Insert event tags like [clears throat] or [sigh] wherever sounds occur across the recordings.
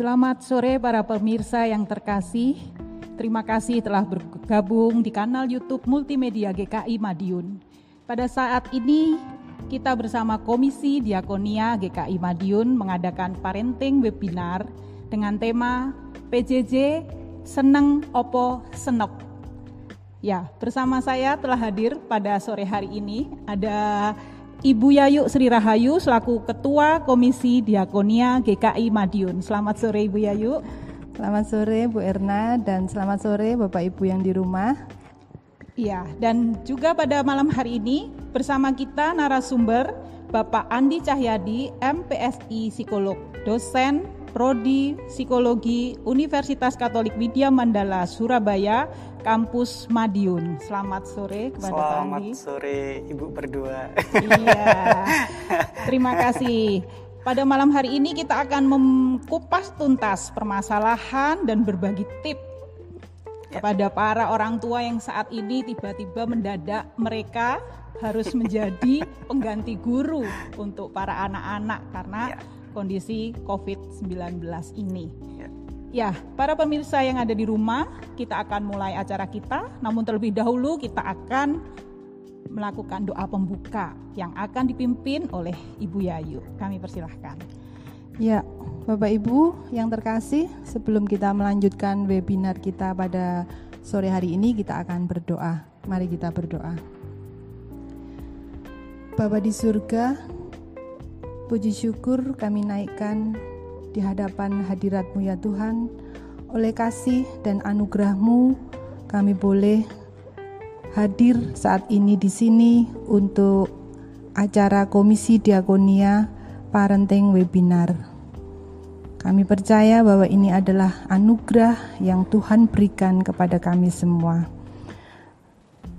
Selamat sore para pemirsa yang terkasih. Terima kasih telah bergabung di kanal YouTube Multimedia GKI Madiun. Pada saat ini kita bersama Komisi Diakonia GKI Madiun mengadakan parenting webinar dengan tema PJJ Seneng Opo Senep. Ya, bersama saya telah hadir pada sore hari ini ada Ibu Yayu Sri Rahayu selaku Ketua Komisi Diakonia GKI Madiun. Selamat sore Ibu Yayu. Selamat sore Bu Erna dan selamat sore Bapak Ibu yang di rumah. Iya, dan juga pada malam hari ini bersama kita narasumber Bapak Andi Cahyadi, MPSI Psikolog, dosen Prodi Psikologi Universitas Katolik Widya Mandala Surabaya kampus Madiun. Selamat sore kepada Selamat Pak Andi. Selamat sore Ibu berdua. Iya. [laughs] Terima kasih. Pada malam hari ini kita akan mengupas tuntas permasalahan dan berbagi tips kepada para orang tua yang saat ini tiba-tiba mendadak mereka harus [laughs] menjadi pengganti guru untuk para anak-anak karena Ya. kondisi COVID-19 ini. Ya. Ya, para pemirsa yang ada di rumah, kita akan mulai acara kita. Namun terlebih dahulu kita akan melakukan doa pembuka yang akan dipimpin oleh Ibu Yayu. Kami persilahkan. Ya, Bapak Ibu yang terkasih, sebelum kita melanjutkan webinar kita pada sore hari ini, kita akan berdoa. Mari kita berdoa. Bapa di surga, puji syukur kami naikkan di hadapan hadiratmu ya Tuhan. Oleh kasih dan anugerahmu, kami boleh hadir saat ini di sini untuk acara Komisi Diakonia Parenting Webinar. Kami percaya bahwa ini adalah anugerah yang Tuhan berikan kepada kami semua.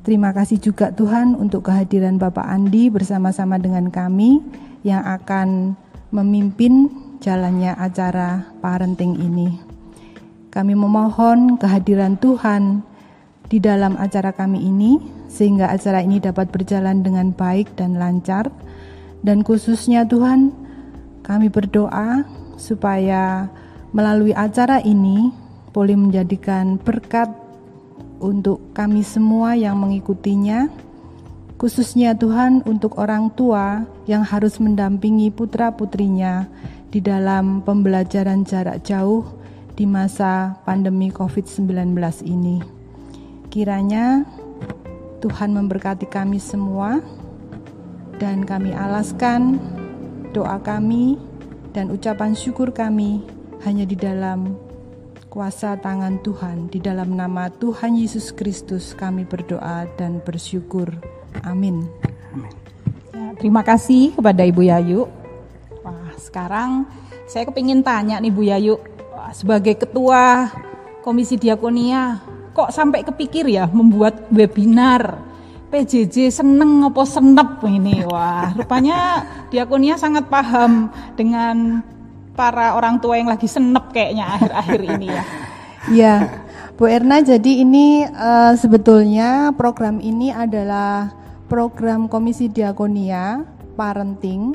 Terima kasih juga Tuhan untuk kehadiran Bapak Andi bersama-sama dengan kami yang akan memimpin jalannya acara parenting ini. Kami memohon kehadiran Tuhan di dalam acara kami ini sehingga acara ini dapat berjalan dengan baik dan lancar dan khususnya Tuhan kami berdoa supaya melalui acara ini boleh menjadikan berkat untuk kami semua yang mengikutinya khususnya Tuhan untuk orang tua yang harus mendampingi putra-putrinya di dalam pembelajaran jarak jauh di masa pandemi COVID-19 ini. Kiranya Tuhan memberkati kami semua dan kami alaskan doa kami dan ucapan syukur kami hanya di dalam kuasa tangan Tuhan. Di dalam nama Tuhan Yesus Kristus kami berdoa dan bersyukur. Amin. Ya, terima kasih kepada Ibu Yayu. Sekarang saya kepingin tanya nih Bu Yayu, sebagai ketua Komisi Diakonia, kok sampai kepikir ya membuat webinar PJJ seneng apa senep ini? Wah, rupanya Diakonia sangat paham dengan para orang tua yang lagi senep kayaknya akhir-akhir ini ya. Ya, Bu Erna, jadi ini eh, sebetulnya program ini adalah program Komisi Diakonia Parenting,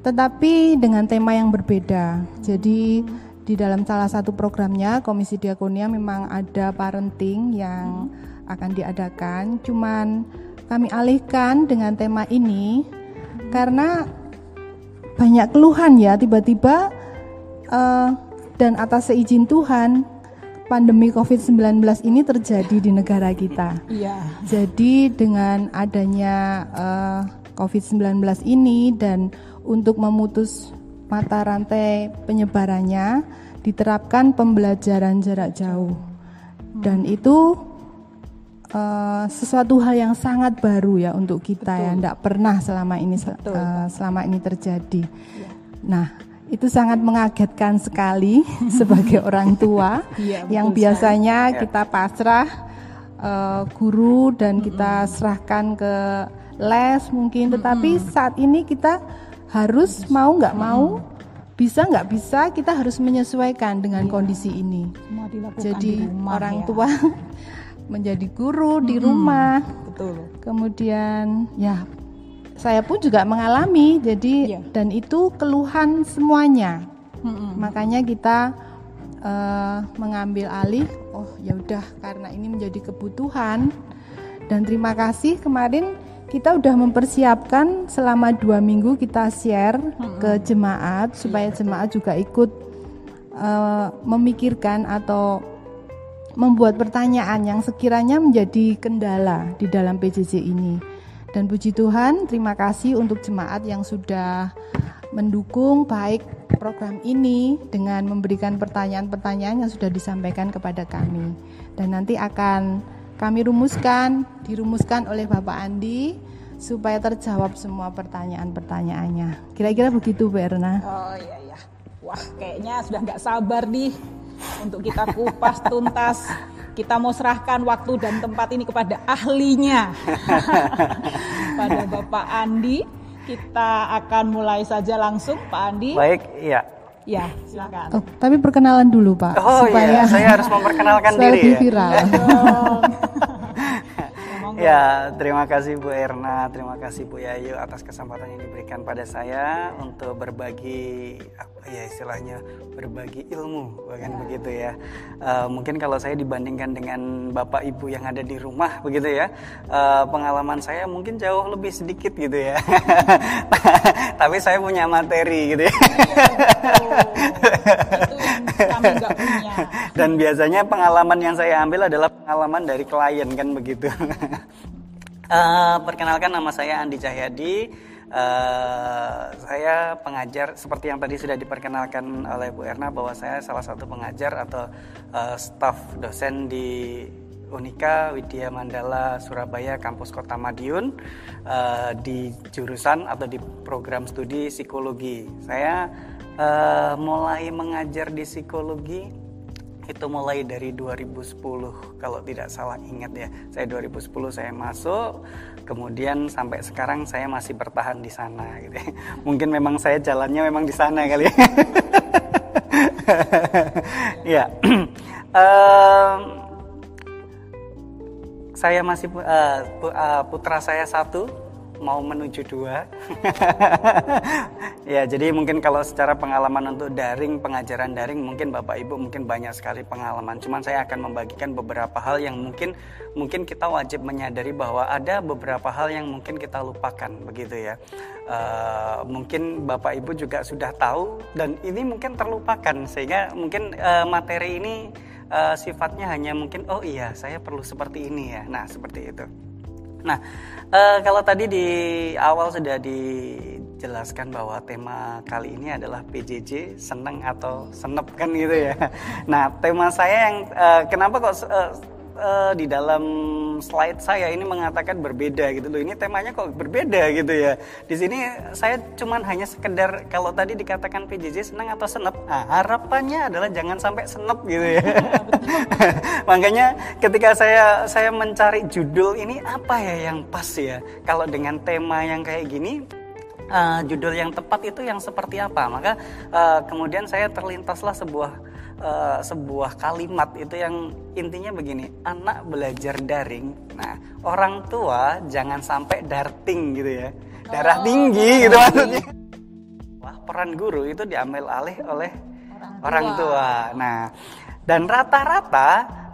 tetapi dengan tema yang berbeda. Jadi di dalam salah satu programnya Komisi Diakonia memang ada parenting yang akan diadakan, cuman kami alihkan dengan tema ini karena banyak keluhan ya tiba-tiba eh, dan atas seizin Tuhan pandemi COVID-19 ini terjadi di negara kita. Iya. Jadi dengan adanya eh, COVID-19 ini dan untuk memutus mata rantai penyebarannya diterapkan pembelajaran jarak jauh. Dan itu eh, sesuatu hal yang sangat baru ya untuk kita ya, tidak pernah selama ini Betul, eh, selama ini terjadi. Nah, itu sangat mengagetkan sekali [laughs] sebagai orang tua [laughs] Iya, yang betul biasanya kita pasrah eh, guru dan kita serahkan ke les mungkin, tetapi saat ini kita harus mau nggak mau bisa nggak bisa kita harus menyesuaikan dengan kondisi ini. Semua dilakukan Jadi di rumah orang ya. tua [laughs] menjadi guru di rumah, Betul. kemudian ya saya pun juga mengalami. Jadi Iya. dan itu keluhan semuanya. Mm-mm. Makanya kita uh, mengambil alih. Oh ya udah karena ini menjadi kebutuhan dan terima kasih kemarin kita udah mempersiapkan selama dua minggu kita share ke jemaat supaya jemaat juga ikut uh, memikirkan atau membuat pertanyaan yang sekiranya menjadi kendala di dalam PJJ ini. Dan puji Tuhan, terima kasih untuk jemaat yang sudah mendukung baik program ini dengan memberikan pertanyaan-pertanyaan yang sudah disampaikan kepada kami. Dan nanti akan kami rumuskan, dirumuskan oleh Bapak Andi supaya terjawab semua pertanyaan-pertanyaannya. Kira-kira begitu, Bu Erna. Oh iya iya. Wah, kayaknya sudah nggak sabar nih untuk kita kupas tuntas. Kita mau serahkan waktu dan tempat ini kepada ahlinya. [laughs] Pada Bapak Andi, kita akan mulai saja langsung Pak Andi. Baik, iya. Ya, silakan. Oh, tapi perkenalan dulu Pak. Oh iya, saya harus memperkenalkan diri ya. viral. Ya, terima kasih Bu Erna, terima kasih Bu Yayu atas kesempatan yang diberikan pada saya untuk berbagi apa ya istilahnya berbagi ilmu, bahkan begitu ya. Uh, mungkin kalau saya dibandingkan dengan Bapak Ibu yang ada di rumah begitu ya, uh, pengalaman saya mungkin jauh lebih sedikit gitu ya. [laughs] Tapi saya punya materi gitu ya. Dan biasanya pengalaman yang saya ambil adalah pengalaman dari klien kan begitu. [laughs] Uh, perkenalkan nama saya Andi Cahyadi. Uh, saya pengajar seperti yang tadi sudah diperkenalkan oleh Bu Erna bahwa saya salah satu pengajar atau uh, staf dosen di Unika Widya Mandala Surabaya kampus Kota Madiun uh, di jurusan atau di program studi psikologi. Saya uh, mulai mengajar di psikologi itu mulai dari 2010 kalau tidak salah ingat ya. Saya 2010 saya masuk kemudian sampai sekarang saya masih bertahan di sana gitu ya. mungkin memang saya jalannya memang di sana kali ya. [laughs] [clears throat] Um, saya masih uh, putra saya satu mau menuju dua. [laughs] ya, jadi mungkin kalau secara pengalaman untuk daring, pengajaran daring, mungkin Bapak Ibu mungkin banyak sekali pengalaman. Cuman saya akan membagikan beberapa hal yang mungkin mungkin kita wajib menyadari bahwa ada beberapa hal yang mungkin kita lupakan, begitu ya. Uh, mungkin Bapak Ibu juga sudah tahu dan ini mungkin terlupakan sehingga mungkin uh, materi ini uh, sifatnya hanya mungkin oh iya saya perlu seperti ini ya. Nah, seperti itu. Nah, uh, kalau tadi di awal sudah dijelaskan bahwa tema kali ini adalah PJJ seneng atau senep kan gitu ya. Nah, tema saya yang uh, kenapa kok uh, uh, di dalam slide saya ini mengatakan berbeda gitu loh. Ini temanya kok berbeda gitu ya. Di sini saya cuman hanya sekedar kalau tadi dikatakan PJJ senang atau senep. Nah, harapannya adalah jangan sampai senep gitu ya. [laughs] Makanya ketika saya saya mencari judul ini apa ya yang pas ya. Kalau dengan tema yang kayak gini uh, judul yang tepat itu yang seperti apa? Maka uh, kemudian saya terlintaslah sebuah uh, sebuah kalimat itu yang intinya begini, anak belajar daring. Nah, orang tua jangan sampai darting gitu ya. Darah oh, tinggi gitu maksudnya. Wah, peran guru itu diambil alih oleh orang tua. Orang tua. Nah, dan rata-rata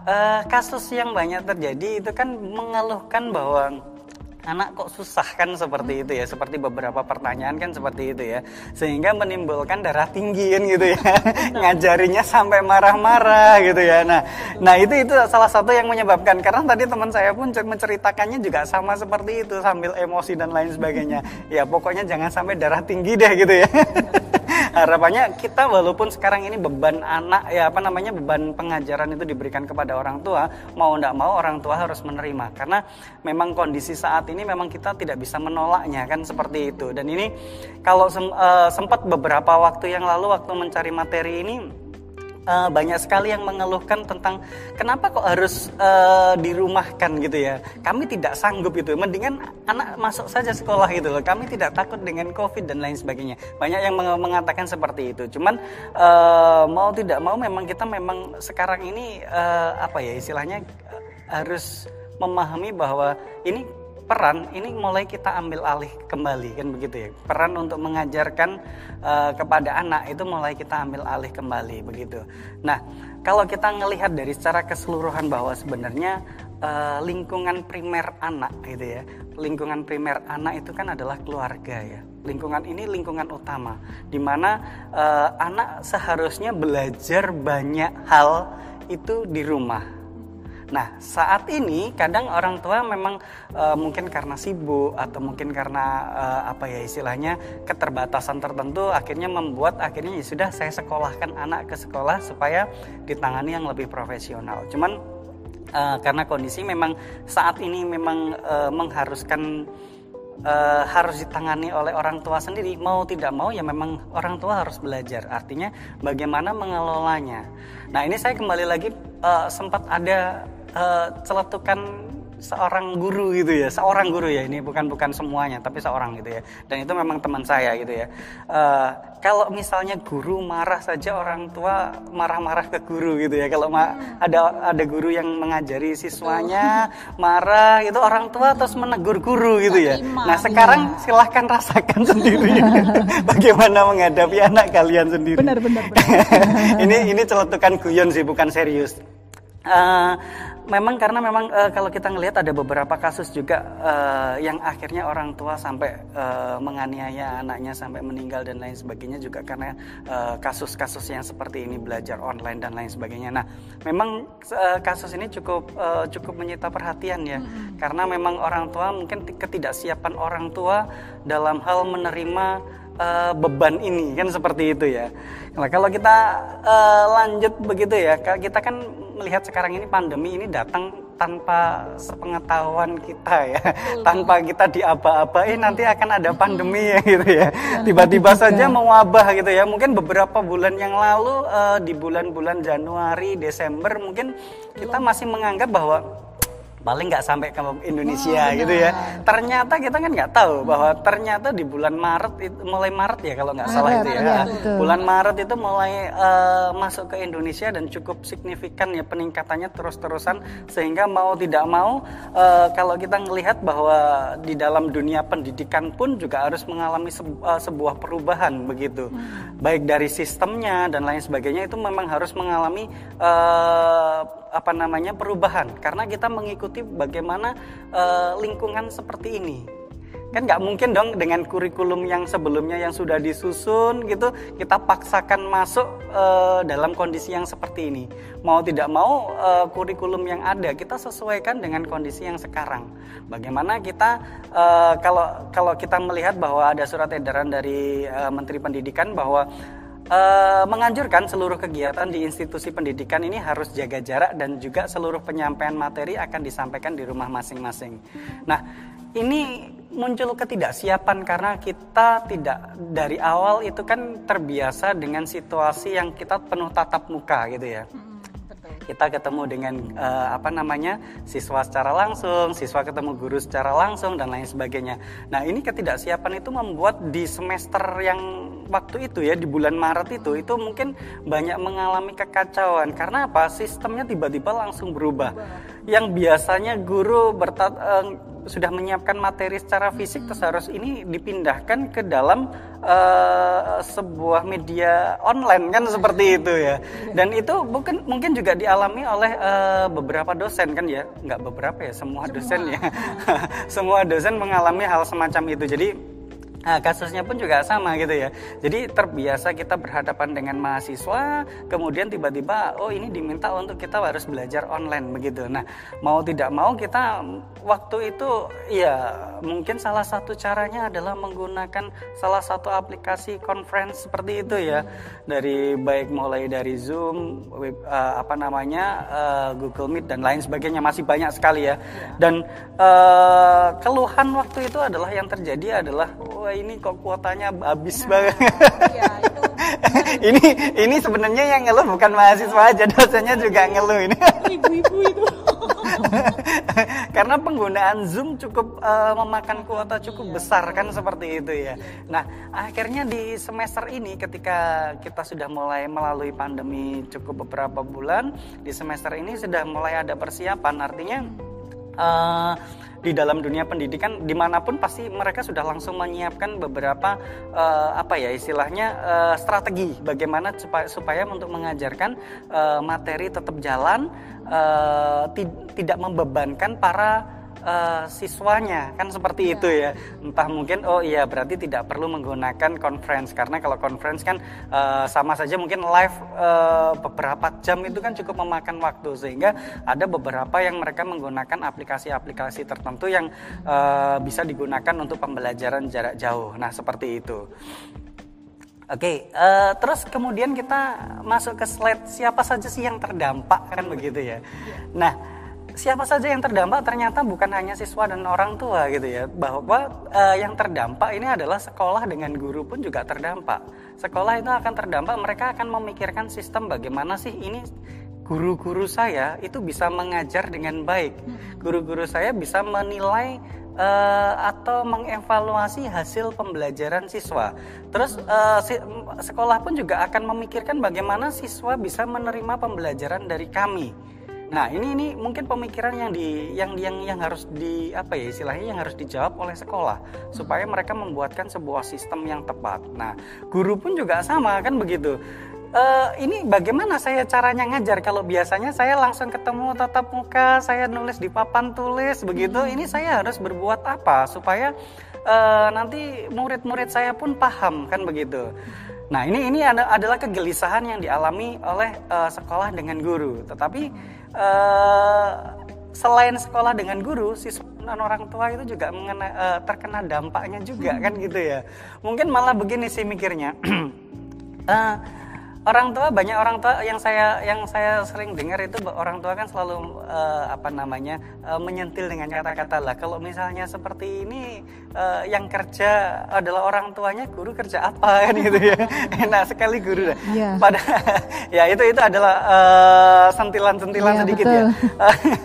uh, kasus yang banyak terjadi itu kan mengeluhkan bahwa anak kok susah kan seperti itu ya seperti beberapa pertanyaan kan seperti itu ya. Sehingga menimbulkan darah tinggi kan gitu ya. [laughs] Ngajarinya sampai marah-marah gitu ya. Nah nah itu itu salah satu yang menyebabkan. Karena tadi teman saya pun menceritakannya juga sama seperti itu sambil emosi dan lain sebagainya. [laughs] Ya pokoknya jangan sampai darah tinggi deh gitu ya. [laughs] Harapannya kita walaupun sekarang ini beban anak ya apa namanya beban pengajaran itu diberikan kepada orang tua mau tidak mau orang tua harus menerima. Karena memang kondisi saat ini memang kita tidak bisa menolaknya kan seperti itu dan ini kalau sem, uh, sempat beberapa waktu yang lalu waktu mencari materi ini uh, banyak sekali yang mengeluhkan tentang kenapa kok harus uh, dirumahkan gitu ya. Kami tidak sanggup itu. Mendingan anak masuk saja sekolah gitu loh. Kami tidak takut dengan covid dan lain sebagainya. Banyak yang mengatakan seperti itu. Cuman uh, mau tidak mau memang kita memang sekarang ini uh, apa ya istilahnya harus memahami bahwa ini peran ini mulai kita ambil alih kembali kan begitu ya? Peran untuk mengajarkan uh, kepada anak itu mulai kita ambil alih kembali begitu. Nah kalau kita melihat dari secara keseluruhan bahwa sebenarnya uh, lingkungan primer anak gitu ya lingkungan primer anak itu kan adalah keluarga ya. Lingkungan ini lingkungan utama di mana uh, anak seharusnya belajar banyak hal itu di rumah Nah, saat ini kadang orang tua memang uh, mungkin karena sibuk atau mungkin karena uh, apa ya istilahnya keterbatasan tertentu akhirnya membuat akhirnya ya sudah saya sekolahkan anak ke sekolah supaya ditangani yang lebih profesional. Cuman uh, karena kondisi memang saat ini memang uh, mengharuskan uh, harus ditangani oleh orang tua sendiri. Mau tidak mau ya memang orang tua harus belajar. Artinya bagaimana mengelolanya. Nah ini saya kembali lagi uh, sempat ada uh, celetukan seorang guru gitu ya. Seorang guru ya ini bukan bukan semuanya tapi seorang gitu ya. Dan itu memang teman saya gitu ya. Uh, kalau misalnya guru marah saja orang tua marah-marah ke guru gitu ya. Kalau ma ada ada guru yang mengajari siswanya [laughs] marah itu orang tua terus menegur guru gitu ya. nah sekarang iya. silahkan rasakan [laughs] sendiri. [laughs] Bagaimana menghadapi anak kalian sendiri. Benar benar, benar. ini ini celetukan guyon sih bukan serius. Uh, memang karena memang uh, kalau kita ngelihat ada beberapa kasus juga uh, yang akhirnya orang tua sampai uh, menganiaya anaknya sampai meninggal dan lain sebagainya juga karena kasus-kasus uh, yang seperti ini belajar online dan lain sebagainya. Nah, memang uh, kasus ini cukup uh, cukup menyita perhatian ya, hmm. karena memang orang tua mungkin ketidaksiapan orang tua dalam hal menerima uh, beban ini kan seperti itu ya. Nah, kalau kita uh, lanjut begitu ya, kita kan melihat sekarang ini pandemi ini datang tanpa sepengetahuan kita ya, [laughs] tanpa kita diaba-abain nanti akan ada pandemi ya [laughs] gitu ya. Tiba-tiba saja mewabah gitu ya. Mungkin beberapa bulan yang lalu uh, di bulan-bulan Januari, Desember mungkin kita masih menganggap bahwa paling nggak sampai ke Indonesia oh, gitu ya. Ternyata kita kan nggak tahu bahwa ternyata di bulan Maret itu mulai Maret ya kalau nggak salah itu ya. ya bulan Maret itu mulai uh, masuk ke Indonesia dan cukup signifikan ya peningkatannya terus-terusan sehingga mau tidak mau uh, kalau kita melihat bahwa di dalam dunia pendidikan pun juga harus mengalami uh, sebuah perubahan begitu. Hmm. Baik dari sistemnya dan lain sebagainya itu memang harus mengalami uh, apa namanya perubahan. Karena kita mengikuti bagaimana uh, lingkungan seperti ini. Kan nggak mungkin dong dengan kurikulum yang sebelumnya yang sudah disusun gitu kita paksakan masuk uh, dalam kondisi yang seperti ini. Mau tidak mau uh, kurikulum yang ada kita sesuaikan dengan kondisi yang sekarang. Bagaimana kita uh, kalau kalau kita melihat bahwa ada surat edaran dari Menteri Pendidikan bahwa uh, menganjurkan seluruh kegiatan di institusi pendidikan ini harus jaga jarak dan juga seluruh penyampaian materi akan disampaikan di rumah masing-masing. Nah, ini muncul ketidaksiapan karena kita tidak dari awal itu kan terbiasa dengan situasi yang kita penuh tatap muka gitu ya kita ketemu dengan uh, apa namanya siswa secara langsung, siswa ketemu guru secara langsung dan lain sebagainya. Nah ini ketidaksiapan itu membuat di semester yang waktu itu ya di bulan Maret itu itu mungkin banyak mengalami kekacauan karena apa sistemnya tiba-tiba langsung berubah. Yang biasanya guru bertat uh, sudah menyiapkan materi secara fisik terus harus ini dipindahkan ke dalam uh, sebuah media online kan seperti itu ya. Dan itu mungkin mungkin juga dialami oleh uh, beberapa dosen kan ya? Nggak beberapa ya semua, semua. dosen ya. [laughs] Semua dosen mengalami hal semacam itu. Jadi Nah, kasusnya pun juga sama gitu ya. Jadi terbiasa kita berhadapan dengan mahasiswa, kemudian tiba-tiba oh ini diminta untuk kita harus belajar online begitu. Nah, mau tidak mau kita waktu itu ya mungkin salah satu caranya adalah menggunakan salah satu aplikasi conference seperti itu ya. Dari baik mulai dari Zoom, web, uh, apa namanya uh, Google Meet dan lain sebagainya masih banyak sekali ya. Dan uh, keluhan waktu itu adalah yang terjadi adalah wah ini kok kuotanya habis nah, banget. Iya, itu. [laughs] ini ini sebenarnya yang ngeluh bukan mahasiswa aja, dosennya juga ngeluh ini. Ibu-ibu itu. [laughs] Karena penggunaan Zoom cukup uh, memakan kuota cukup iya. besar kan seperti itu ya. Nah, akhirnya di semester ini ketika kita sudah mulai melalui pandemi cukup beberapa bulan, di semester ini sudah mulai ada persiapan artinya uh, di dalam dunia pendidikan di mana pun pasti mereka sudah langsung menyiapkan beberapa uh, apa ya istilahnya uh, strategi bagaimana supaya, supaya untuk mengajarkan uh, materi tetap jalan uh, tidak membebankan para uh, siswanya. Kan seperti ya. itu ya. Entah mungkin oh iya berarti tidak perlu menggunakan conference. Karena kalau conference kan uh, sama saja mungkin live uh, beberapa jam itu kan cukup memakan waktu. Sehingga ada beberapa yang mereka menggunakan aplikasi-aplikasi tertentu yang uh, bisa digunakan untuk pembelajaran jarak jauh. Nah seperti itu. Oke, okay, uh, terus kemudian kita masuk ke slide. Siapa saja sih yang terdampak kan begitu ya. Iya. Nah, siapa saja yang terdampak ternyata bukan hanya siswa dan orang tua gitu ya bahwa uh, yang terdampak ini adalah sekolah dengan guru pun juga terdampak sekolah itu akan terdampak mereka akan memikirkan sistem bagaimana sih ini guru-guru saya itu bisa mengajar dengan baik guru-guru saya bisa menilai uh, atau mengevaluasi hasil pembelajaran siswa. Terus uh, si, sekolah pun juga akan memikirkan bagaimana siswa bisa menerima pembelajaran dari kami. Nah, ini ini mungkin pemikiran yang di yang yang yang harus di apa ya istilahnya yang harus dijawab oleh sekolah supaya mereka membuatkan sebuah sistem yang tepat. Nah, guru pun juga sama kan begitu. Uh, ini bagaimana saya caranya ngajar kalau biasanya saya langsung ketemu tatap muka, saya nulis di papan tulis begitu. Hmm. Ini saya harus berbuat apa supaya uh, nanti murid-murid saya pun paham kan begitu. Nah, ini ini adalah kegelisahan yang dialami oleh uh, sekolah dengan guru. Tetapi uh, selain sekolah dengan guru, siswa dan orang tua itu juga mengena, uh, terkena dampaknya juga kan gitu ya. Mungkin malah begini sih mikirnya. uh, [clears throat] orang tua banyak orang tua yang saya yang saya sering dengar itu orang tua kan selalu uh, apa namanya uh, menyentil dengan kata-kata lah kalau misalnya seperti ini uh, yang kerja adalah orang tuanya guru kerja apa [laughs] kan gitu ya enak sekali guru dah yeah. pada [laughs] ya itu itu adalah uh, sentilan-sentilan yeah, sedikit ya. betul. ya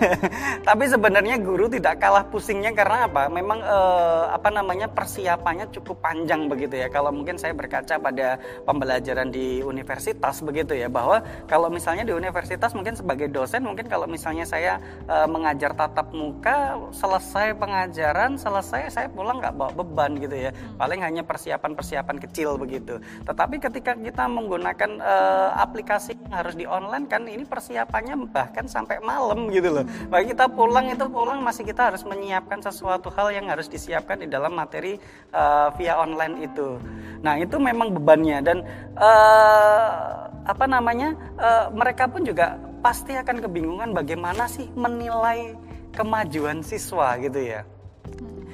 [laughs] tapi sebenarnya guru tidak kalah pusingnya karena apa memang uh, apa namanya persiapannya cukup panjang begitu ya kalau mungkin saya berkaca pada pembelajaran di universitas universitas begitu ya. Bahwa kalau misalnya di universitas mungkin sebagai dosen mungkin kalau misalnya saya e, mengajar tatap muka selesai pengajaran selesai saya pulang nggak bawa beban gitu ya. Hmm. paling hanya persiapan-persiapan kecil begitu. Tetapi ketika kita menggunakan e, aplikasi yang harus di online kan ini persiapannya bahkan sampai malam gitu loh. Hmm. bagi kita pulang itu pulang masih kita harus menyiapkan sesuatu hal yang harus disiapkan di dalam materi e, via online itu. Nah itu memang bebannya. Dan uh, apa namanya uh, mereka pun juga pasti akan kebingungan bagaimana sih menilai kemajuan siswa gitu ya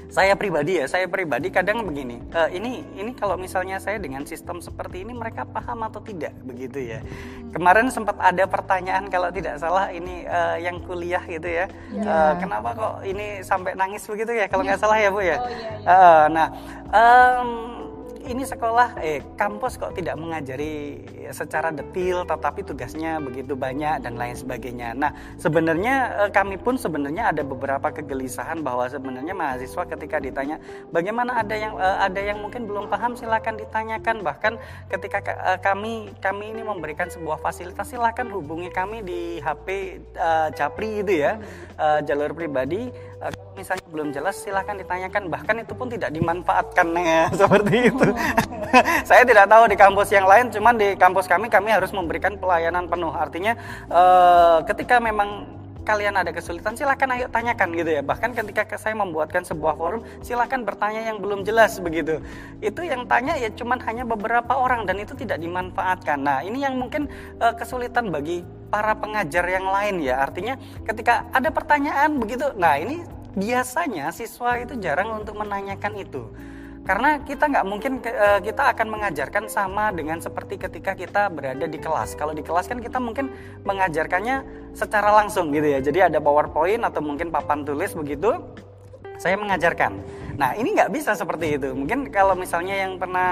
saya pribadi ya, saya pribadi kadang begini. Uh, ini ini kalau misalnya saya dengan sistem seperti ini mereka paham atau tidak begitu ya. Kemarin sempat ada pertanyaan kalau tidak salah ini uh, yang kuliah gitu ya. Yeah. Uh, kenapa kok ini sampai nangis begitu ya? Kalau nggak salah ya bu ya. Oh, yeah, yeah. Uh, nah. Um, ini sekolah eh kampus kok tidak mengajari secara detail tetapi tugasnya begitu banyak dan lain sebagainya. Nah, sebenarnya eh, kami pun sebenarnya ada beberapa kegelisahan bahwa sebenarnya mahasiswa ketika ditanya bagaimana ada yang eh, ada yang mungkin belum paham silakan ditanyakan. Bahkan ketika eh, kami kami ini memberikan sebuah fasilitas silakan hubungi kami di HP uh, Japri itu ya uh, jalur pribadi uh, misalnya belum jelas silahkan ditanyakan. Bahkan itu pun tidak dimanfaatkan ya. [laughs] Seperti itu. [laughs] Saya tidak tahu di kampus yang lain cuman di kampus kami kami harus memberikan pelayanan penuh. Artinya uh, ketika memang kalian ada kesulitan silahkan ayo tanyakan gitu ya. Bahkan ketika saya membuatkan sebuah forum silahkan bertanya yang belum jelas begitu. Itu yang tanya ya cuman hanya beberapa orang dan itu tidak dimanfaatkan. Nah ini yang mungkin uh, kesulitan bagi para pengajar yang lain ya. Artinya ketika ada pertanyaan begitu nah ini biasanya siswa itu jarang untuk menanyakan itu. Karena kita nggak mungkin eh, kita akan mengajarkan sama dengan seperti ketika kita berada di kelas. Kalau di kelas kan kita mungkin mengajarkannya secara langsung gitu ya. Jadi ada powerpoint atau mungkin papan tulis begitu saya mengajarkan Nah ini nggak bisa seperti itu. Mungkin kalau misalnya yang pernah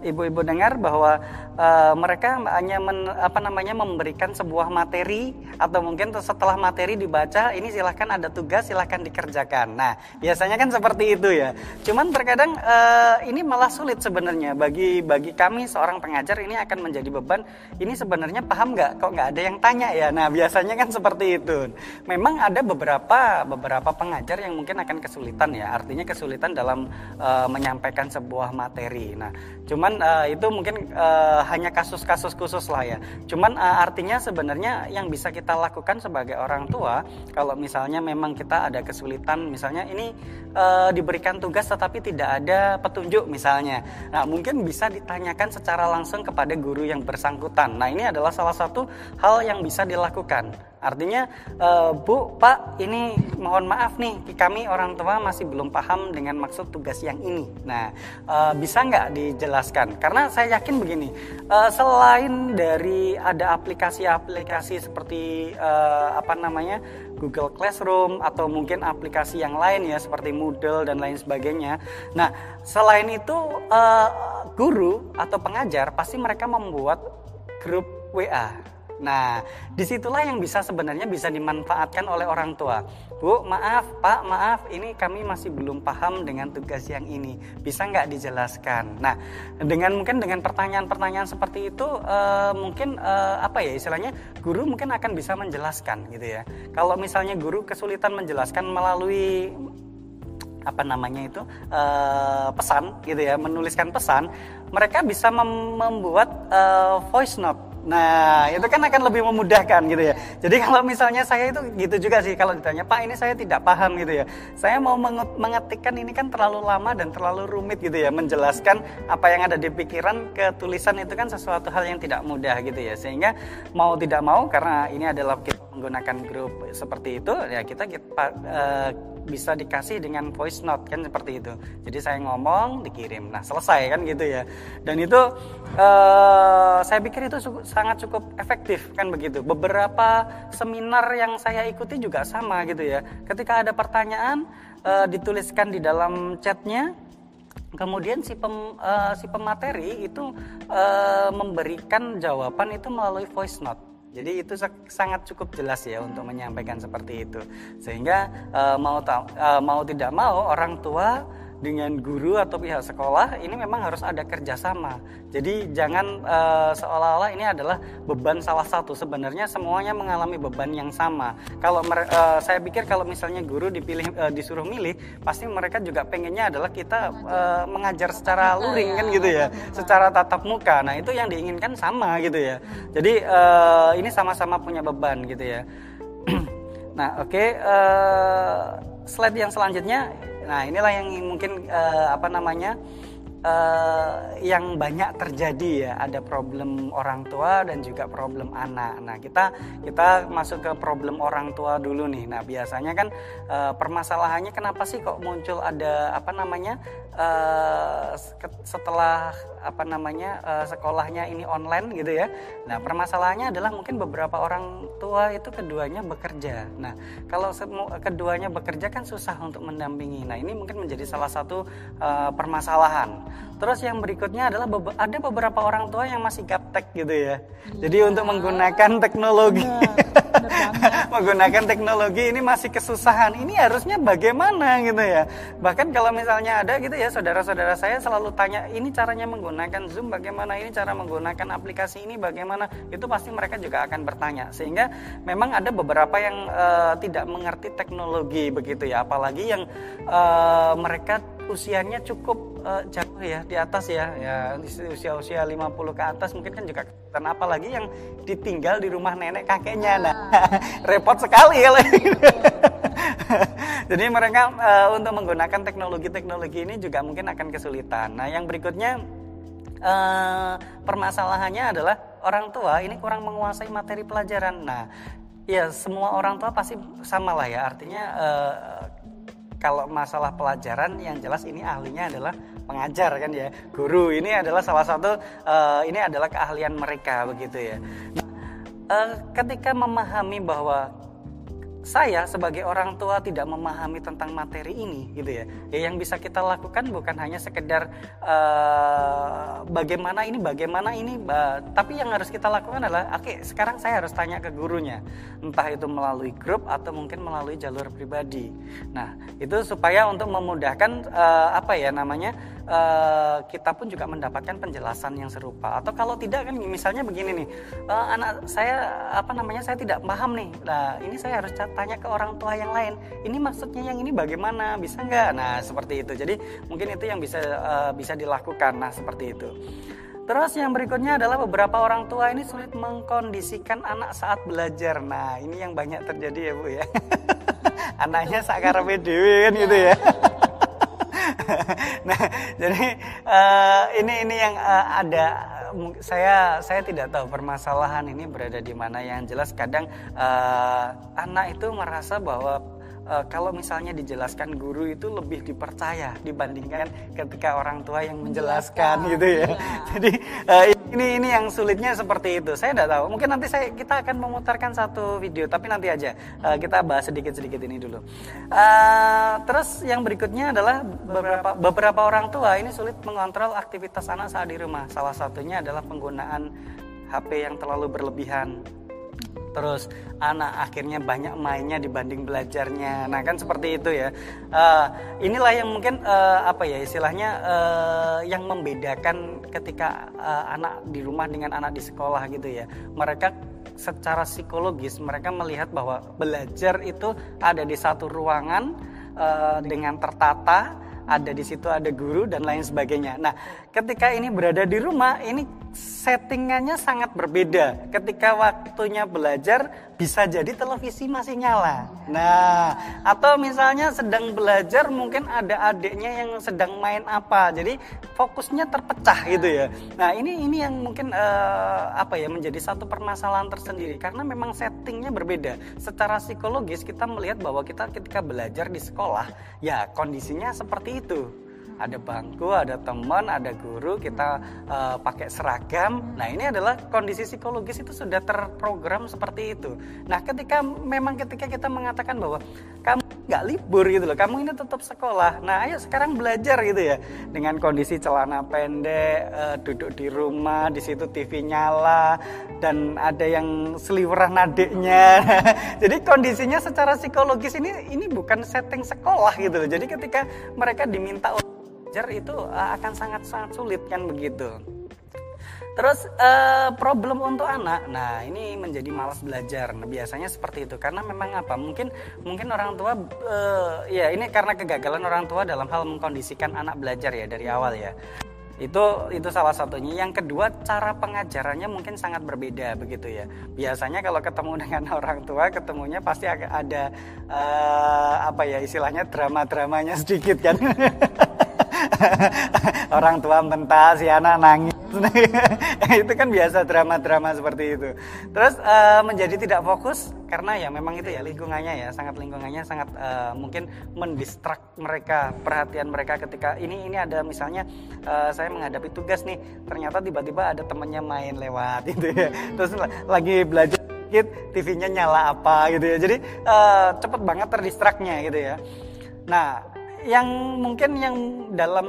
ibu-ibu uh, dengar bahwa uh, mereka hanya men, apa namanya memberikan sebuah materi atau mungkin setelah materi dibaca ini silahkan ada tugas silahkan dikerjakan. Nah biasanya kan seperti itu ya. Cuman terkadang uh, ini malah sulit sebenarnya bagi bagi kami seorang pengajar ini akan menjadi beban. Ini sebenarnya paham nggak? Kok nggak ada yang tanya ya? Nah biasanya kan seperti itu. Memang ada beberapa beberapa pengajar yang mungkin akan kesulitan ya. Artinya kesulitan dalam uh, menyampaikan sebuah materi. Nah, cuman uh, itu mungkin uh, hanya kasus-kasus khusus lah ya. Cuman uh, artinya sebenarnya yang bisa kita lakukan sebagai orang tua, kalau misalnya memang kita ada kesulitan, misalnya ini uh, diberikan tugas tetapi tidak ada petunjuk misalnya. Nah, mungkin bisa ditanyakan secara langsung kepada guru yang bersangkutan. Nah, ini adalah salah satu hal yang bisa dilakukan. Artinya, e, Bu, Pak, ini mohon maaf nih, kami orang tua masih belum paham dengan maksud tugas yang ini. Nah, e, bisa nggak dijelaskan? Karena saya yakin begini, e, selain dari ada aplikasi-aplikasi seperti e, apa namanya Google Classroom atau mungkin aplikasi yang lain ya seperti Moodle dan lain sebagainya. Nah, selain itu e, guru atau pengajar pasti mereka membuat grup WA Nah, di situlah yang bisa sebenarnya bisa dimanfaatkan oleh orang tua. Bu, maaf, Pak, maaf, ini kami masih belum paham dengan tugas yang ini. Bisa nggak dijelaskan? Nah, dengan mungkin dengan pertanyaan-pertanyaan seperti itu, uh, mungkin uh, apa ya istilahnya, guru mungkin akan bisa menjelaskan gitu ya. Kalau misalnya guru kesulitan menjelaskan melalui apa namanya itu uh, pesan gitu ya menuliskan pesan mereka bisa mem membuat uh, voice note Nah, itu kan akan lebih memudahkan gitu ya. Jadi [laughs] kalau misalnya saya itu gitu juga sih kalau ditanya, "Pak, ini saya tidak paham gitu ya. Saya mau mengetikkan ini kan terlalu lama dan terlalu rumit gitu ya, menjelaskan apa yang ada di pikiran ke tulisan itu kan sesuatu hal yang tidak mudah gitu ya. Sehingga mau tidak mau karena ini adalah kita menggunakan grup seperti itu, ya kita, kita uh, bisa dikasih dengan voice note kan seperti itu. Jadi saya ngomong dikirim. Nah, selesai kan gitu ya. Dan itu uh, saya pikir itu sangat cukup efektif kan begitu. Beberapa seminar yang saya ikuti juga sama gitu ya. Ketika ada pertanyaan uh, dituliskan di dalam chatnya Kemudian si pem, uh, si pemateri itu uh, memberikan jawaban itu melalui voice note. Jadi itu sangat cukup jelas ya untuk menyampaikan seperti itu. Sehingga uh, mau uh, mau tidak mau orang tua dengan guru atau pihak sekolah ini memang harus ada kerjasama. Jadi jangan uh, seolah-olah ini adalah beban salah satu. Sebenarnya semuanya mengalami beban yang sama. Kalau uh, saya pikir kalau misalnya guru dipilih uh, disuruh milih, pasti mereka juga pengennya adalah kita uh, mengajar secara luring kan gitu ya, secara tatap muka. Nah itu yang diinginkan sama gitu ya. Jadi uh, ini sama-sama punya beban gitu ya. [clears throat] nah oke. Okay, slide yang selanjutnya Nah, inilah yang mungkin uh, apa namanya? Uh, yang banyak terjadi ya ada problem orang tua dan juga problem anak. Nah kita kita masuk ke problem orang tua dulu nih. Nah biasanya kan uh, permasalahannya kenapa sih kok muncul ada apa namanya uh, setelah apa namanya uh, sekolahnya ini online gitu ya. Nah permasalahannya adalah mungkin beberapa orang tua itu keduanya bekerja. Nah kalau keduanya bekerja kan susah untuk mendampingi. Nah ini mungkin menjadi salah satu uh, permasalahan. Terus yang berikutnya adalah ada beberapa orang tua yang masih gaptek gitu ya. Jadi iya. untuk menggunakan teknologi, menggunakan teknologi ini masih kesusahan. Ini harusnya bagaimana gitu ya. Bahkan kalau misalnya ada gitu ya saudara-saudara saya selalu tanya ini caranya menggunakan Zoom bagaimana, ini cara menggunakan aplikasi ini bagaimana. Itu pasti mereka juga akan bertanya. Sehingga memang ada beberapa yang uh, tidak mengerti teknologi begitu ya. Apalagi yang uh, mereka usianya cukup uh, jauh ya di atas ya. Ya usia-usia 50 ke atas mungkin kan juga dan apalagi yang ditinggal di rumah nenek kakeknya. Nah [laughs] repot sekali kalau [laughs] jadi mereka uh, untuk menggunakan teknologi-teknologi ini juga mungkin akan kesulitan. Nah yang berikutnya uh, permasalahannya adalah orang tua ini kurang menguasai materi pelajaran. Nah ya semua orang tua pasti sama lah ya. Artinya uh, kalau masalah pelajaran yang jelas ini ahlinya adalah pengajar kan ya. Guru ini adalah salah satu uh, ini adalah keahlian mereka begitu ya. Uh, ketika memahami bahwa saya sebagai orang tua tidak memahami tentang materi ini gitu ya. Ya yang bisa kita lakukan bukan hanya sekedar uh, bagaimana ini bagaimana ini uh, tapi yang harus kita lakukan adalah oke okay, sekarang saya harus tanya ke gurunya. Entah itu melalui grup atau mungkin melalui jalur pribadi. Nah itu supaya untuk memudahkan uh, apa ya namanya uh, kita pun juga mendapatkan penjelasan yang serupa. Atau kalau tidak kan misalnya begini nih uh, anak saya apa namanya saya tidak paham nih. Nah ini saya harus tanya ke orang tua yang lain. Ini maksudnya yang ini bagaimana? Bisa nggak? Nah seperti itu. Jadi mungkin itu yang bisa uh, bisa dilakukan. Nah seperti itu. Terus yang berikutnya adalah beberapa orang tua ini sulit mengkondisikan anak saat belajar. Nah, ini yang banyak terjadi ya, Bu ya. [laughs] Anaknya sakar dewi kan gitu ya. [laughs] nah, jadi uh, ini ini yang uh, ada saya saya tidak tahu permasalahan ini berada di mana. Yang jelas kadang uh, anak itu merasa bahwa uh, kalau misalnya dijelaskan guru itu lebih dipercaya dibandingkan ketika orang tua yang menjelaskan, gitu ya. ya. [laughs] Jadi uh, ini ini yang sulitnya seperti itu. Saya tidak tahu. Mungkin nanti saya kita akan memutarkan satu video, tapi nanti aja uh, kita bahas sedikit sedikit ini dulu. Uh, terus yang berikutnya adalah beberapa beberapa orang tua ini sulit mengontrol aktivitas anak saat di rumah. Salah satunya adalah penggunaan HP yang terlalu berlebihan terus anak akhirnya banyak mainnya dibanding belajarnya. Nah kan seperti itu ya. Uh, inilah yang mungkin uh, apa ya istilahnya uh, yang membedakan ketika uh, anak di rumah dengan anak di sekolah gitu ya. Mereka secara psikologis mereka melihat bahwa belajar itu ada di satu ruangan uh, dengan tertata ada di situ ada guru dan lain sebagainya. Nah, ketika ini berada di rumah, ini settingannya sangat berbeda. Ketika waktunya belajar, bisa jadi televisi masih nyala. Nah, atau misalnya sedang belajar mungkin ada adiknya yang sedang main apa. Jadi fokusnya terpecah gitu ya. Nah, ini ini yang mungkin uh, apa ya menjadi satu permasalahan tersendiri karena memang settingnya berbeda. Secara psikologis kita melihat bahwa kita ketika belajar di sekolah ya kondisinya seperti itu ada bangku, ada teman, ada guru, kita uh, pakai seragam. Nah, ini adalah kondisi psikologis itu sudah terprogram seperti itu. Nah, ketika memang ketika kita mengatakan bahwa kamu nggak libur gitu loh, kamu ini tetap sekolah. Nah, ayo sekarang belajar gitu ya. Dengan kondisi celana pendek, uh, duduk di rumah, di situ TV nyala dan ada yang seliweran adiknya. [laughs] Jadi kondisinya secara psikologis ini ini bukan setting sekolah gitu loh. Jadi ketika mereka diminta belajar itu uh, akan sangat-sangat sulit kan begitu. Terus uh, problem untuk anak, nah ini menjadi malas belajar. Nah, biasanya seperti itu karena memang apa? Mungkin mungkin orang tua, uh, ya ini karena kegagalan orang tua dalam hal mengkondisikan anak belajar ya dari awal ya. Itu itu salah satunya. Yang kedua cara pengajarannya mungkin sangat berbeda begitu ya. Biasanya kalau ketemu [laughs] dengan orang tua, ketemunya pasti ada uh, apa ya istilahnya drama-dramanya sedikit kan. [laughs] [laughs] orang tua mentah si anak nangis. [laughs] Itu kan biasa drama-drama seperti itu. Terus uh, menjadi tidak fokus karena ya memang itu ya lingkungannya ya sangat lingkungannya sangat uh, mungkin mendistrak mereka perhatian mereka ketika ini ini ada misalnya uh, saya menghadapi tugas nih ternyata tiba-tiba ada temennya main lewat gitu ya. Terus lagi belajar sedikit TV-nya nyala apa gitu ya. Jadi uh, cepet banget terdistraknya gitu ya. Nah yang mungkin yang dalam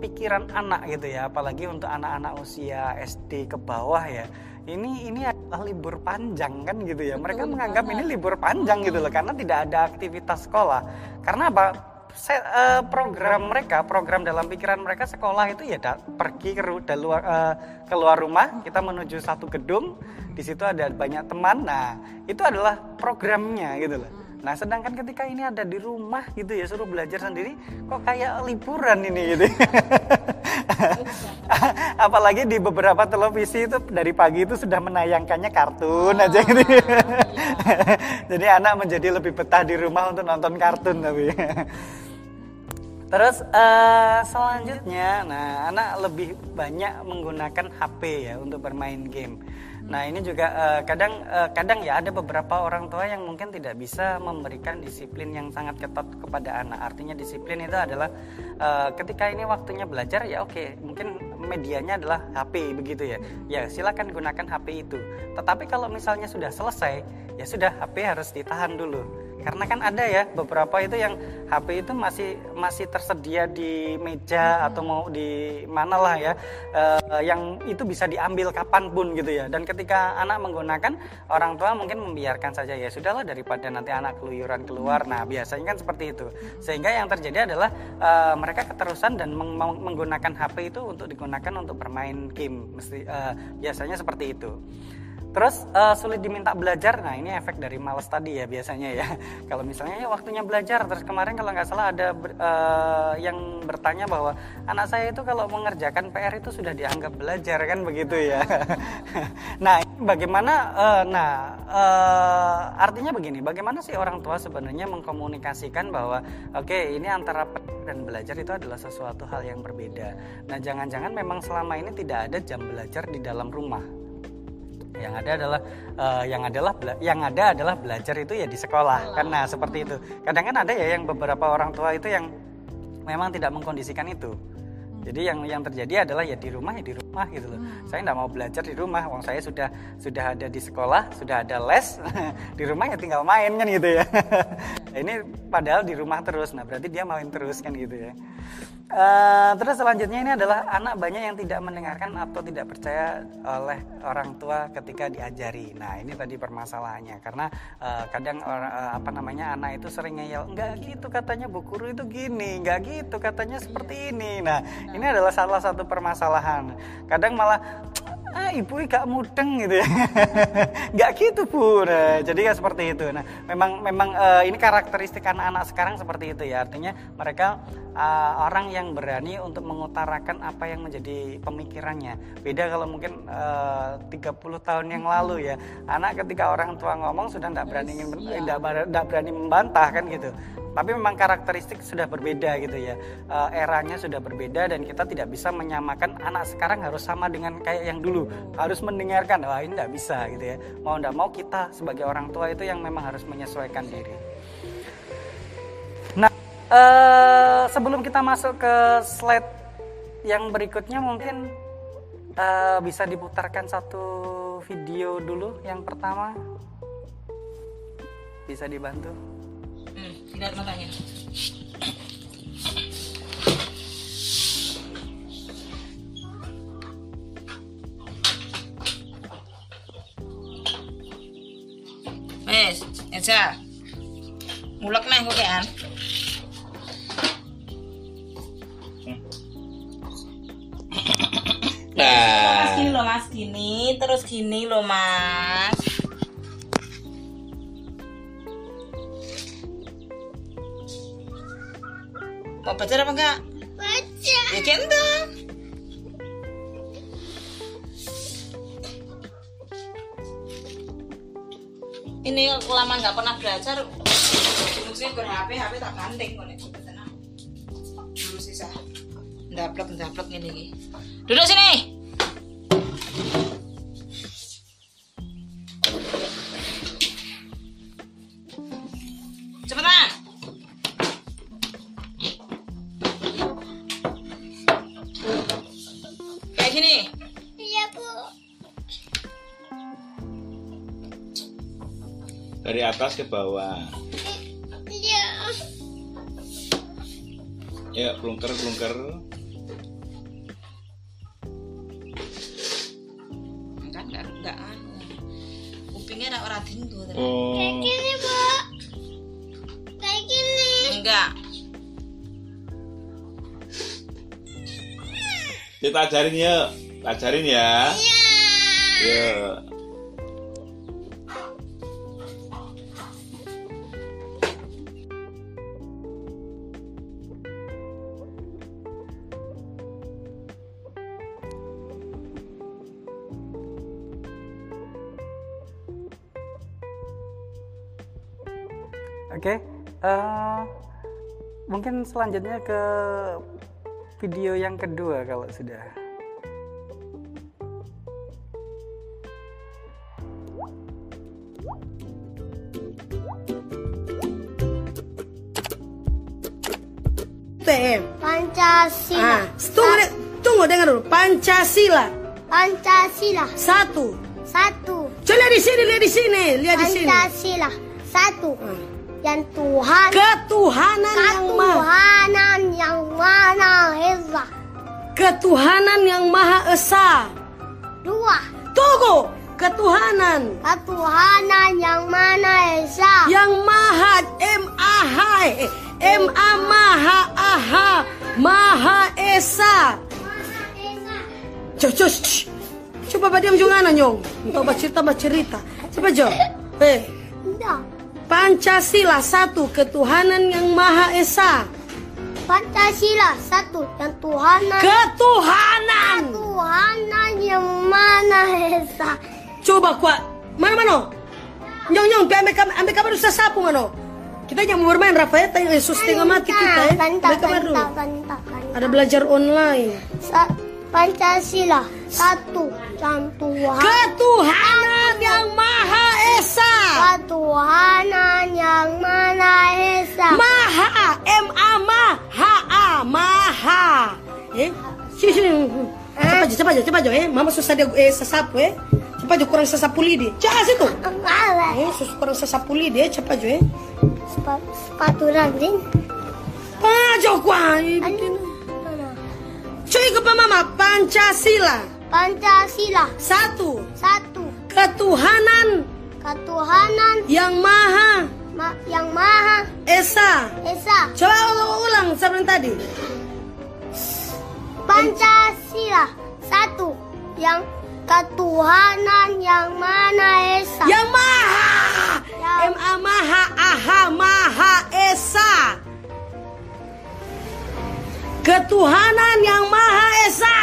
pikiran anak gitu ya apalagi untuk anak-anak usia SD ke bawah ya ini ini adalah libur panjang kan gitu ya. Mereka menganggap ini libur panjang gitu loh karena tidak ada aktivitas sekolah. Karena apa? Eh, program mereka program dalam pikiran mereka sekolah itu ya pergi ke luar uh, keluar rumah kita menuju satu gedung di situ ada banyak teman. Nah itu adalah programnya gitu loh Nah, sedangkan ketika ini ada di rumah gitu ya, suruh belajar sendiri, kok kayak liburan ini gitu. [laughs] Apalagi di beberapa televisi itu dari pagi itu sudah menayangkannya kartun aja gitu. [laughs] Jadi anak menjadi lebih betah di rumah untuk nonton kartun tapi. Terus uh, selanjutnya, nah anak lebih banyak menggunakan HP ya untuk bermain game. Nah ini juga uh, kadang uh, kadang ya ada beberapa orang tua yang mungkin tidak bisa memberikan disiplin yang sangat ketat kepada anak. Artinya disiplin itu adalah uh, ketika ini waktunya belajar ya oke mungkin medianya adalah HP begitu ya. Ya silakan gunakan HP itu. Tetapi kalau misalnya sudah selesai ya sudah HP harus ditahan dulu karena kan ada ya beberapa itu yang HP itu masih masih tersedia di meja atau mau di mana lah ya. Uh, yang itu bisa diambil kapan pun gitu ya. Dan ketika anak menggunakan orang tua mungkin membiarkan saja ya. Sudahlah daripada nanti anak keluyuran keluar. Nah biasanya kan seperti itu. Sehingga yang terjadi adalah uh, mereka keterusan dan meng menggunakan HP itu untuk digunakan untuk bermain game. Mesti uh, biasanya seperti itu Terus uh, sulit diminta belajar, nah ini efek dari males tadi ya biasanya ya. [laughs] kalau misalnya ya waktunya belajar, terus kemarin kalau nggak salah ada uh, yang bertanya bahwa anak saya itu kalau mengerjakan PR itu sudah dianggap belajar kan begitu ya. [laughs] nah bagaimana? Uh, nah uh, artinya begini, bagaimana sih orang tua sebenarnya mengkomunikasikan bahwa oke okay, ini antara dan belajar itu adalah sesuatu hal yang berbeda. Nah jangan-jangan memang selama ini tidak ada jam belajar di dalam rumah yang ada adalah uh, yang adalah yang ada adalah belajar itu ya di sekolah. Karena seperti itu. Kadang kan ada ya yang beberapa orang tua itu yang memang tidak mengkondisikan itu jadi yang yang terjadi adalah ya di rumah ya di rumah gitu loh hmm. saya tidak mau belajar di rumah wong saya sudah sudah ada di sekolah sudah ada les [laughs] di rumah ya tinggal main kan gitu ya [laughs] ini padahal di rumah terus nah berarti dia main terus kan gitu ya Uh, terus selanjutnya ini adalah anak banyak yang tidak mendengarkan atau tidak percaya oleh orang tua ketika diajari. Nah ini tadi permasalahannya karena uh, kadang uh, apa namanya anak itu sering ngeyel, enggak gitu katanya bu guru itu gini, enggak gitu katanya seperti ini. Nah ini adalah salah satu permasalahan. Kadang malah ah ibu gak mudeng gitu ya. [laughs] Nggak gitu bu. Nah, jadi ya seperti itu. Nah memang memang uh, ini karakteristik anak-anak sekarang seperti itu ya. Artinya mereka uh, orang yang berani untuk mengutarakan apa yang menjadi pemikirannya. Beda kalau mungkin uh, 30 tahun yang lalu ya. Anak ketika orang tua ngomong sudah tidak berani tidak berani membantah kan gitu. Tapi memang karakteristik sudah berbeda gitu ya. Uh, eranya sudah berbeda dan kita tidak bisa menyamakan anak sekarang harus sama dengan kayak yang dulu. Harus mendengarkan wah ini tidak bisa gitu ya. Mau tidak mau kita sebagai orang tua itu yang memang harus menyesuaikan diri uh, sebelum kita masuk ke slide yang berikutnya mungkin uh, bisa diputarkan satu video dulu. Yang pertama bisa dibantu? Lihat matanya. Wes, Eja. Mulek neh kok loh mas gini, terus gini loh mas. Mau baca apa enggak? Baca. Ya gendong. Ini lama nggak pernah belajar. Mungkin ber-HP, HP tak gandeng kok nek tenang. Dulu sisa. Ndaplek ndaplek ini. Duduk sini. Atas ke bawah. Iya. Ya kelungker kelungker enggak enggak enggak anu. Kupingnya ada orang tinggu oh. kayak gini bu kayak gini. Enggak. Kita ajarin ya ajarin ya. Iya. Ya mungkin selanjutnya ke video yang kedua kalau sudah. PM. Pancasila. Ah, tunggu, tunggu dengar dulu. Pancasila. Pancasila. Satu. Satu. Coba lihat di sini, lihat di sini, lihat di sini. Pancasila satu yang Tuhan Ketuhanan yang maha ketuhanan yang mana esa Ketuhanan yang maha esa. dua Tunggu, ketuhanan ketuhanan yang mana esa yang maha M A H eh, M A maha aha maha esa. Coba, coba coba diam juga nyong. Entah baca cerita baca cerita. Coba Jo. Eh. Pancasila satu ketuhanan yang maha esa. Pancasila satu yang Tuhanan Ketuhanan. ketuhanan yang mana esa Coba kuat. Mana mana? Nyong nyong, ambil kamera, ambil kamera usah sapu mana? Kita jangan bermain Rafael, tanya Yesus setengah mati kita ya. Bentar, bentar, bentar. Ada belajar online. Sa- Pancasila satu yang Tuhan Ketuhanan yang maha esa. ketuhanan yang mana esa Maha M A ma ha a maha. Eh, sini sini. Cepat aja, cepat aja, cepat aja eh. Mama susah dia eh sesapu eh. Cepat aja kurang sesapu lidi. Jangan situ. Enggak, Eh, sus kurang sesapu lidi eh, cepat aja eh. Sepa- sepatu ranting Pajo kuah. Cuy ke mama Pancasila Pancasila satu satu ketuhanan ketuhanan yang maha ma- yang maha esa. esa Coba ulang, ulang sebelum tadi. Pancasila satu yang ketuhanan yang mana esa Yang maha Yang- M A maha aha maha esa. Ketuhanan yang maha esa.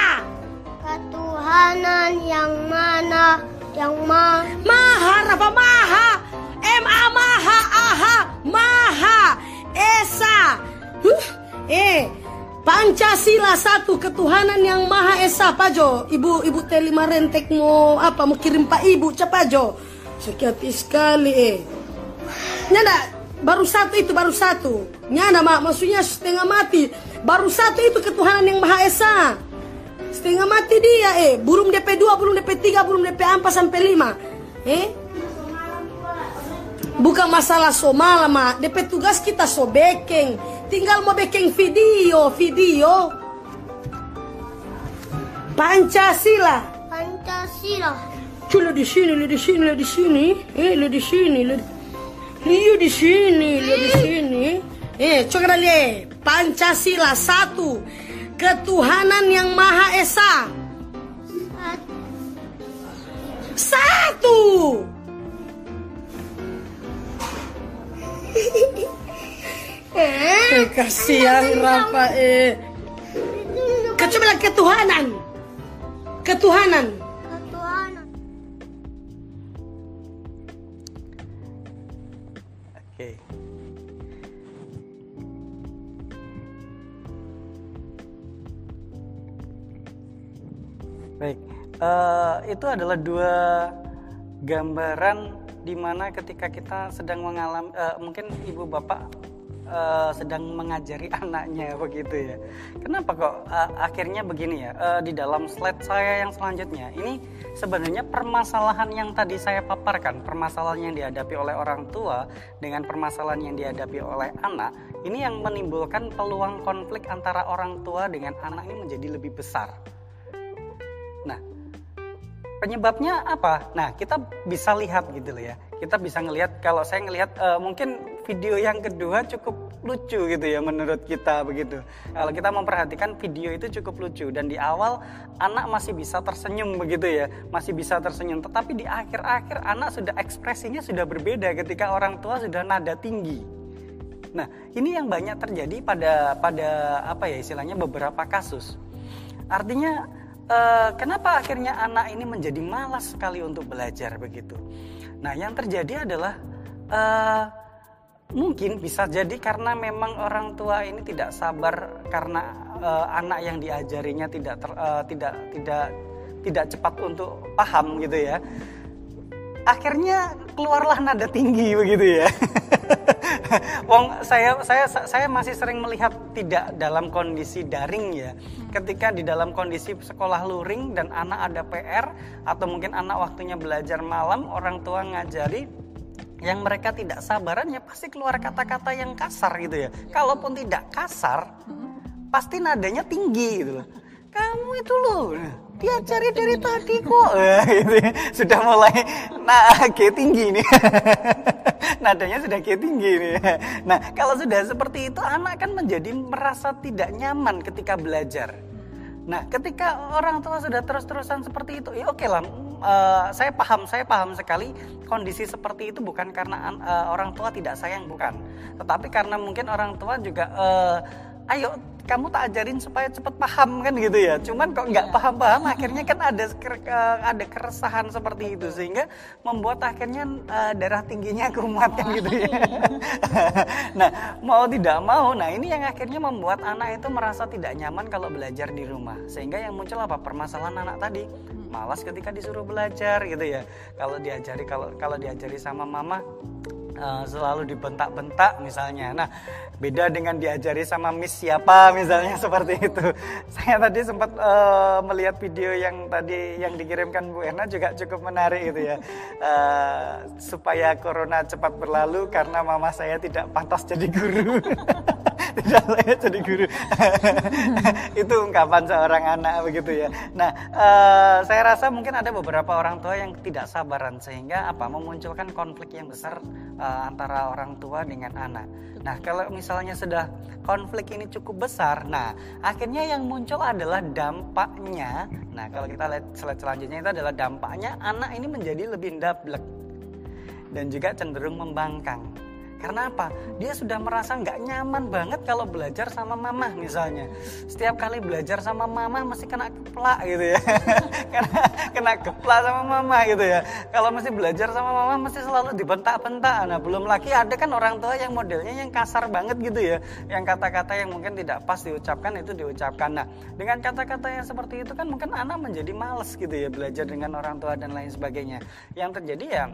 ketuhanan yang mana yang ma Maha Rafa maha. M A maha aha maha. Esa. Huh, eh. Pancasila satu ketuhanan yang maha esa Pajo Ibu ibu telima rentek mau apa mau kirim pak ibu cepajo Sakit sekali eh. Nyanda baru satu itu baru satu. Nyanda mak maksudnya setengah mati. Baru satu itu ketuhanan yang maha esa Setengah mati dia eh Belum DP 2, belum DP 3, belum DP 4 sampai 5 Eh Bukan masalah so malam DP tugas kita so bekeng Tinggal mau bekeng video Video Pancasila Pancasila Cula di sini, lihat di sini, lihat di sini. Eh, lihat di sini, lihat. Lihat di sini, lihat di sini. Eh, coba lihat. Pancasila satu. Ketuhanan yang Maha Esa. Satu. Eh, kasihan Rafa eh. Coba. Ketuhanan. ketuhanan Baik, eh, itu adalah dua gambaran di mana ketika kita sedang mengalami, eh, mungkin ibu bapak eh, sedang mengajari [laughs] anaknya begitu ya. Kenapa kok eh, akhirnya begini ya? Eh, di dalam slide saya yang selanjutnya, ini sebenarnya permasalahan yang tadi saya paparkan, permasalahan yang dihadapi oleh orang tua dengan permasalahan yang dihadapi oleh anak, ini yang menimbulkan peluang konflik antara orang tua dengan anak ini menjadi lebih besar. Penyebabnya apa? Nah, kita bisa lihat gitu loh ya. Kita bisa ngelihat kalau saya ngelihat eh, mungkin video yang kedua cukup lucu gitu ya menurut kita begitu. Kalau kita memperhatikan video itu cukup lucu dan di awal anak masih bisa tersenyum begitu ya, masih bisa tersenyum. Tetapi di akhir-akhir anak sudah ekspresinya sudah berbeda ketika orang tua sudah nada tinggi. Nah, ini yang banyak terjadi pada pada apa ya istilahnya beberapa kasus. Artinya eh, kenapa akhirnya anak ini menjadi malas sekali untuk belajar begitu? Nah, yang terjadi adalah eh, mungkin bisa jadi karena memang orang tua ini tidak sabar karena eh, anak yang diajarinya tidak ter- eh, tidak tidak tidak cepat untuk paham gitu ya. Akhirnya keluarlah nada tinggi begitu ya. [laughs] Wong saya saya saya masih sering melihat tidak dalam kondisi daring ya. Ketika di dalam kondisi sekolah luring dan anak ada PR atau mungkin anak waktunya belajar malam, orang tua ngajari yang mereka tidak sabaran ya pasti keluar kata-kata yang kasar gitu ya. Kalaupun tidak kasar, pasti nadanya tinggi gitu loh. Kamu itu loh, diajari dari tadi kok. [laughs] Eh, gitu ya. Sudah mulai nah G tinggi nih. [laughs] Nadanya sudah G tinggi nih. Nah, kalau sudah seperti itu anak kan menjadi merasa tidak nyaman ketika belajar. Nah, ketika orang tua sudah terus-terusan seperti itu, ya oke lah, eh, saya paham, saya paham sekali kondisi seperti itu bukan karena eh, orang tua tidak sayang, bukan, tetapi karena mungkin orang tua juga, eh, ayo kamu tak ajarin supaya cepat paham kan gitu ya. Cuman kok nggak paham-paham, akhirnya kan ada [laughs] eh, ada keresahan seperti itu sehingga membuat akhirnya eh, darah tingginya kumat kan gitu ya. [laughs] nah mau tidak mau, nah ini yang akhirnya membuat anak itu merasa tidak nyaman kalau belajar di rumah. Sehingga yang muncul apa permasalahan anak tadi malas ketika disuruh belajar gitu ya. Kalau diajari kalau kalau diajari sama mama eh, selalu dibentak-bentak misalnya. Nah, beda dengan diajari sama Miss siapa misalnya [laughs] seperti itu. Saya tadi sempat eh, melihat video yang tadi yang dikirimkan Bu Erna juga cukup menarik gitu ya. [laughs] Eh, supaya corona cepat berlalu karena mama saya tidak pantas jadi guru. [laughs] tidak layak jadi guru. [laughs] itu ungkapan seorang anak begitu ya. Nah, eh, saya rasa mungkin ada beberapa orang tua yang tidak sabaran sehingga apa memunculkan konflik yang besar eh, antara orang tua dengan anak. Nah, kalau misalnya sudah konflik ini cukup besar, nah akhirnya yang muncul adalah dampaknya. Nah, kalau kita lihat slide selanjutnya itu adalah dampaknya anak ini menjadi lebih ndablek dan juga cenderung membangkang. Karena apa? Dia sudah merasa nggak nyaman banget kalau belajar sama mama misalnya. Setiap kali belajar sama mama mesti kena keplak gitu ya. [laughs] kena, kena keplak sama mama gitu ya. Kalau mesti belajar sama mama mesti selalu dibentak-bentak. Nah belum lagi ada kan orang tua yang modelnya yang kasar banget gitu ya. Yang kata-kata yang mungkin tidak pas diucapkan itu diucapkan. Nah dengan kata-kata yang seperti itu kan mungkin anak menjadi males gitu ya belajar dengan orang tua dan lain sebagainya. Yang terjadi ya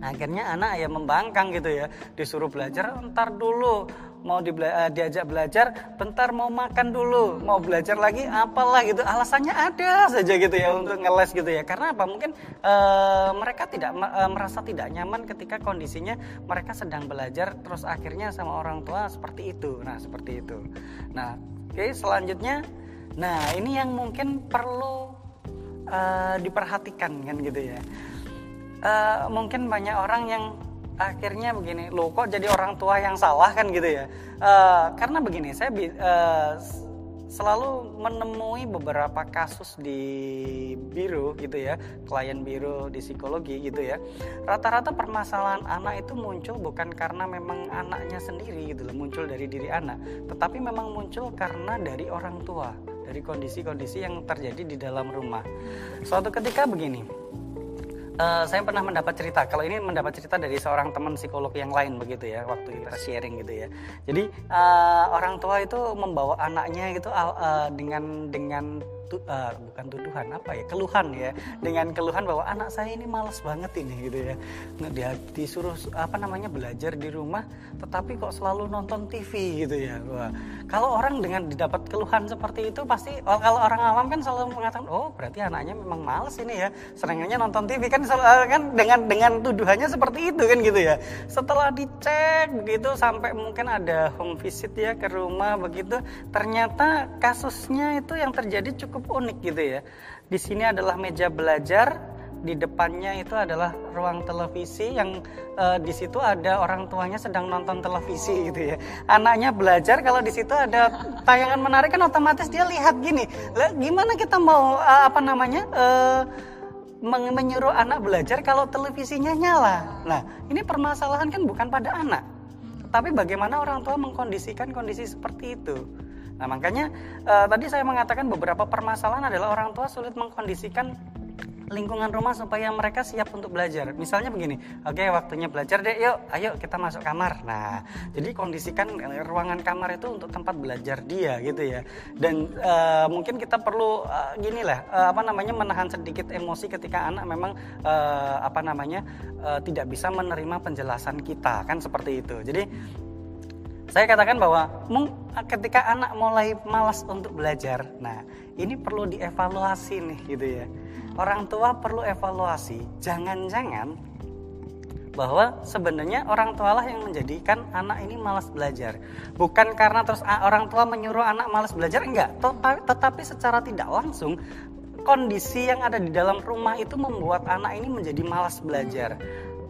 akhirnya anak ya membangkang gitu ya. Disuruh belajar ntar dulu mau dibela- eh, diajak belajar bentar mau makan dulu mau belajar lagi apalah gitu. Alasannya ada saja gitu ya untuk ngeles gitu ya. Karena apa? Mungkin eh, mereka tidak eh, merasa tidak nyaman ketika kondisinya mereka sedang belajar terus akhirnya sama orang tua seperti itu. Nah seperti itu. Nah oke selanjutnya. Nah ini yang mungkin perlu eh, diperhatikan kan gitu ya Eh, mungkin banyak orang yang akhirnya begini, loh kok jadi orang tua yang salah kan gitu ya? Eh, karena begini, saya s- selalu menemui beberapa kasus di biro gitu ya, klien biro di psikologi gitu ya. Rata-rata permasalahan anak itu muncul bukan karena memang anaknya sendiri gitu loh, muncul dari diri anak, tetapi memang muncul karena dari orang tua, dari kondisi-kondisi yang terjadi di dalam rumah. Suatu ketika begini, Eh, saya pernah mendapat cerita. Kalau ini mendapat cerita dari seorang teman psikolog yang lain begitu ya, waktu kita sharing gitu ya. Jadi eh, orang tua itu membawa anaknya gitu al- eh, dengan dengan tu- eh, bukan tuduhan apa ya, keluhan ya, dengan keluhan bahwa anak saya ini malas banget ini gitu ya. Dia disuruh apa namanya belajar di rumah, tetapi kok selalu nonton TV gitu ya. Wah, kalau orang dengan didapat keluhan seperti itu pasti oh, kalau orang awam kan selalu mengatakan oh berarti anaknya memang males ini ya seringnya nonton TV kan sel- eh, kan dengan dengan tuduhannya seperti itu kan gitu ya setelah dicek begitu sampai mungkin ada home visit ya ke rumah begitu ternyata kasusnya itu yang terjadi cukup unik gitu ya di sini adalah meja belajar di depannya itu adalah ruang televisi yang eh, di situ ada orang tuanya sedang nonton televisi gitu ya. Anaknya belajar kalau di situ ada tayangan menarik kan otomatis dia lihat gini. Lah gimana kita mau eh, apa namanya? meng- menyuruh anak belajar kalau televisinya nyala. Nah, ini permasalahan kan bukan pada anak. Tapi bagaimana orang tua mengkondisikan kondisi seperti itu. Nah, makanya eh, tadi saya mengatakan beberapa permasalahan adalah orang tua sulit mengkondisikan lingkungan rumah supaya mereka siap untuk belajar. Misalnya begini, oke waktunya belajar deh, yuk, ayo kita masuk kamar. Nah, jadi kondisikan eh, ruangan kamar itu untuk tempat belajar dia gitu ya. Dan eh, mungkin kita perlu eh, gini lah, eh, apa namanya menahan sedikit emosi ketika anak memang eh, apa namanya eh, tidak bisa menerima penjelasan kita kan seperti itu. Jadi saya katakan bahwa ketika anak mulai malas untuk belajar, nah ini perlu dievaluasi nih gitu ya. Orang tua perlu evaluasi, jangan-jangan bahwa sebenarnya orang tua lah yang menjadikan anak ini malas belajar. Bukan karena terus orang tua menyuruh anak malas belajar, enggak. Teta- Tetapi secara tidak langsung kondisi yang ada di dalam rumah itu membuat anak ini menjadi malas belajar.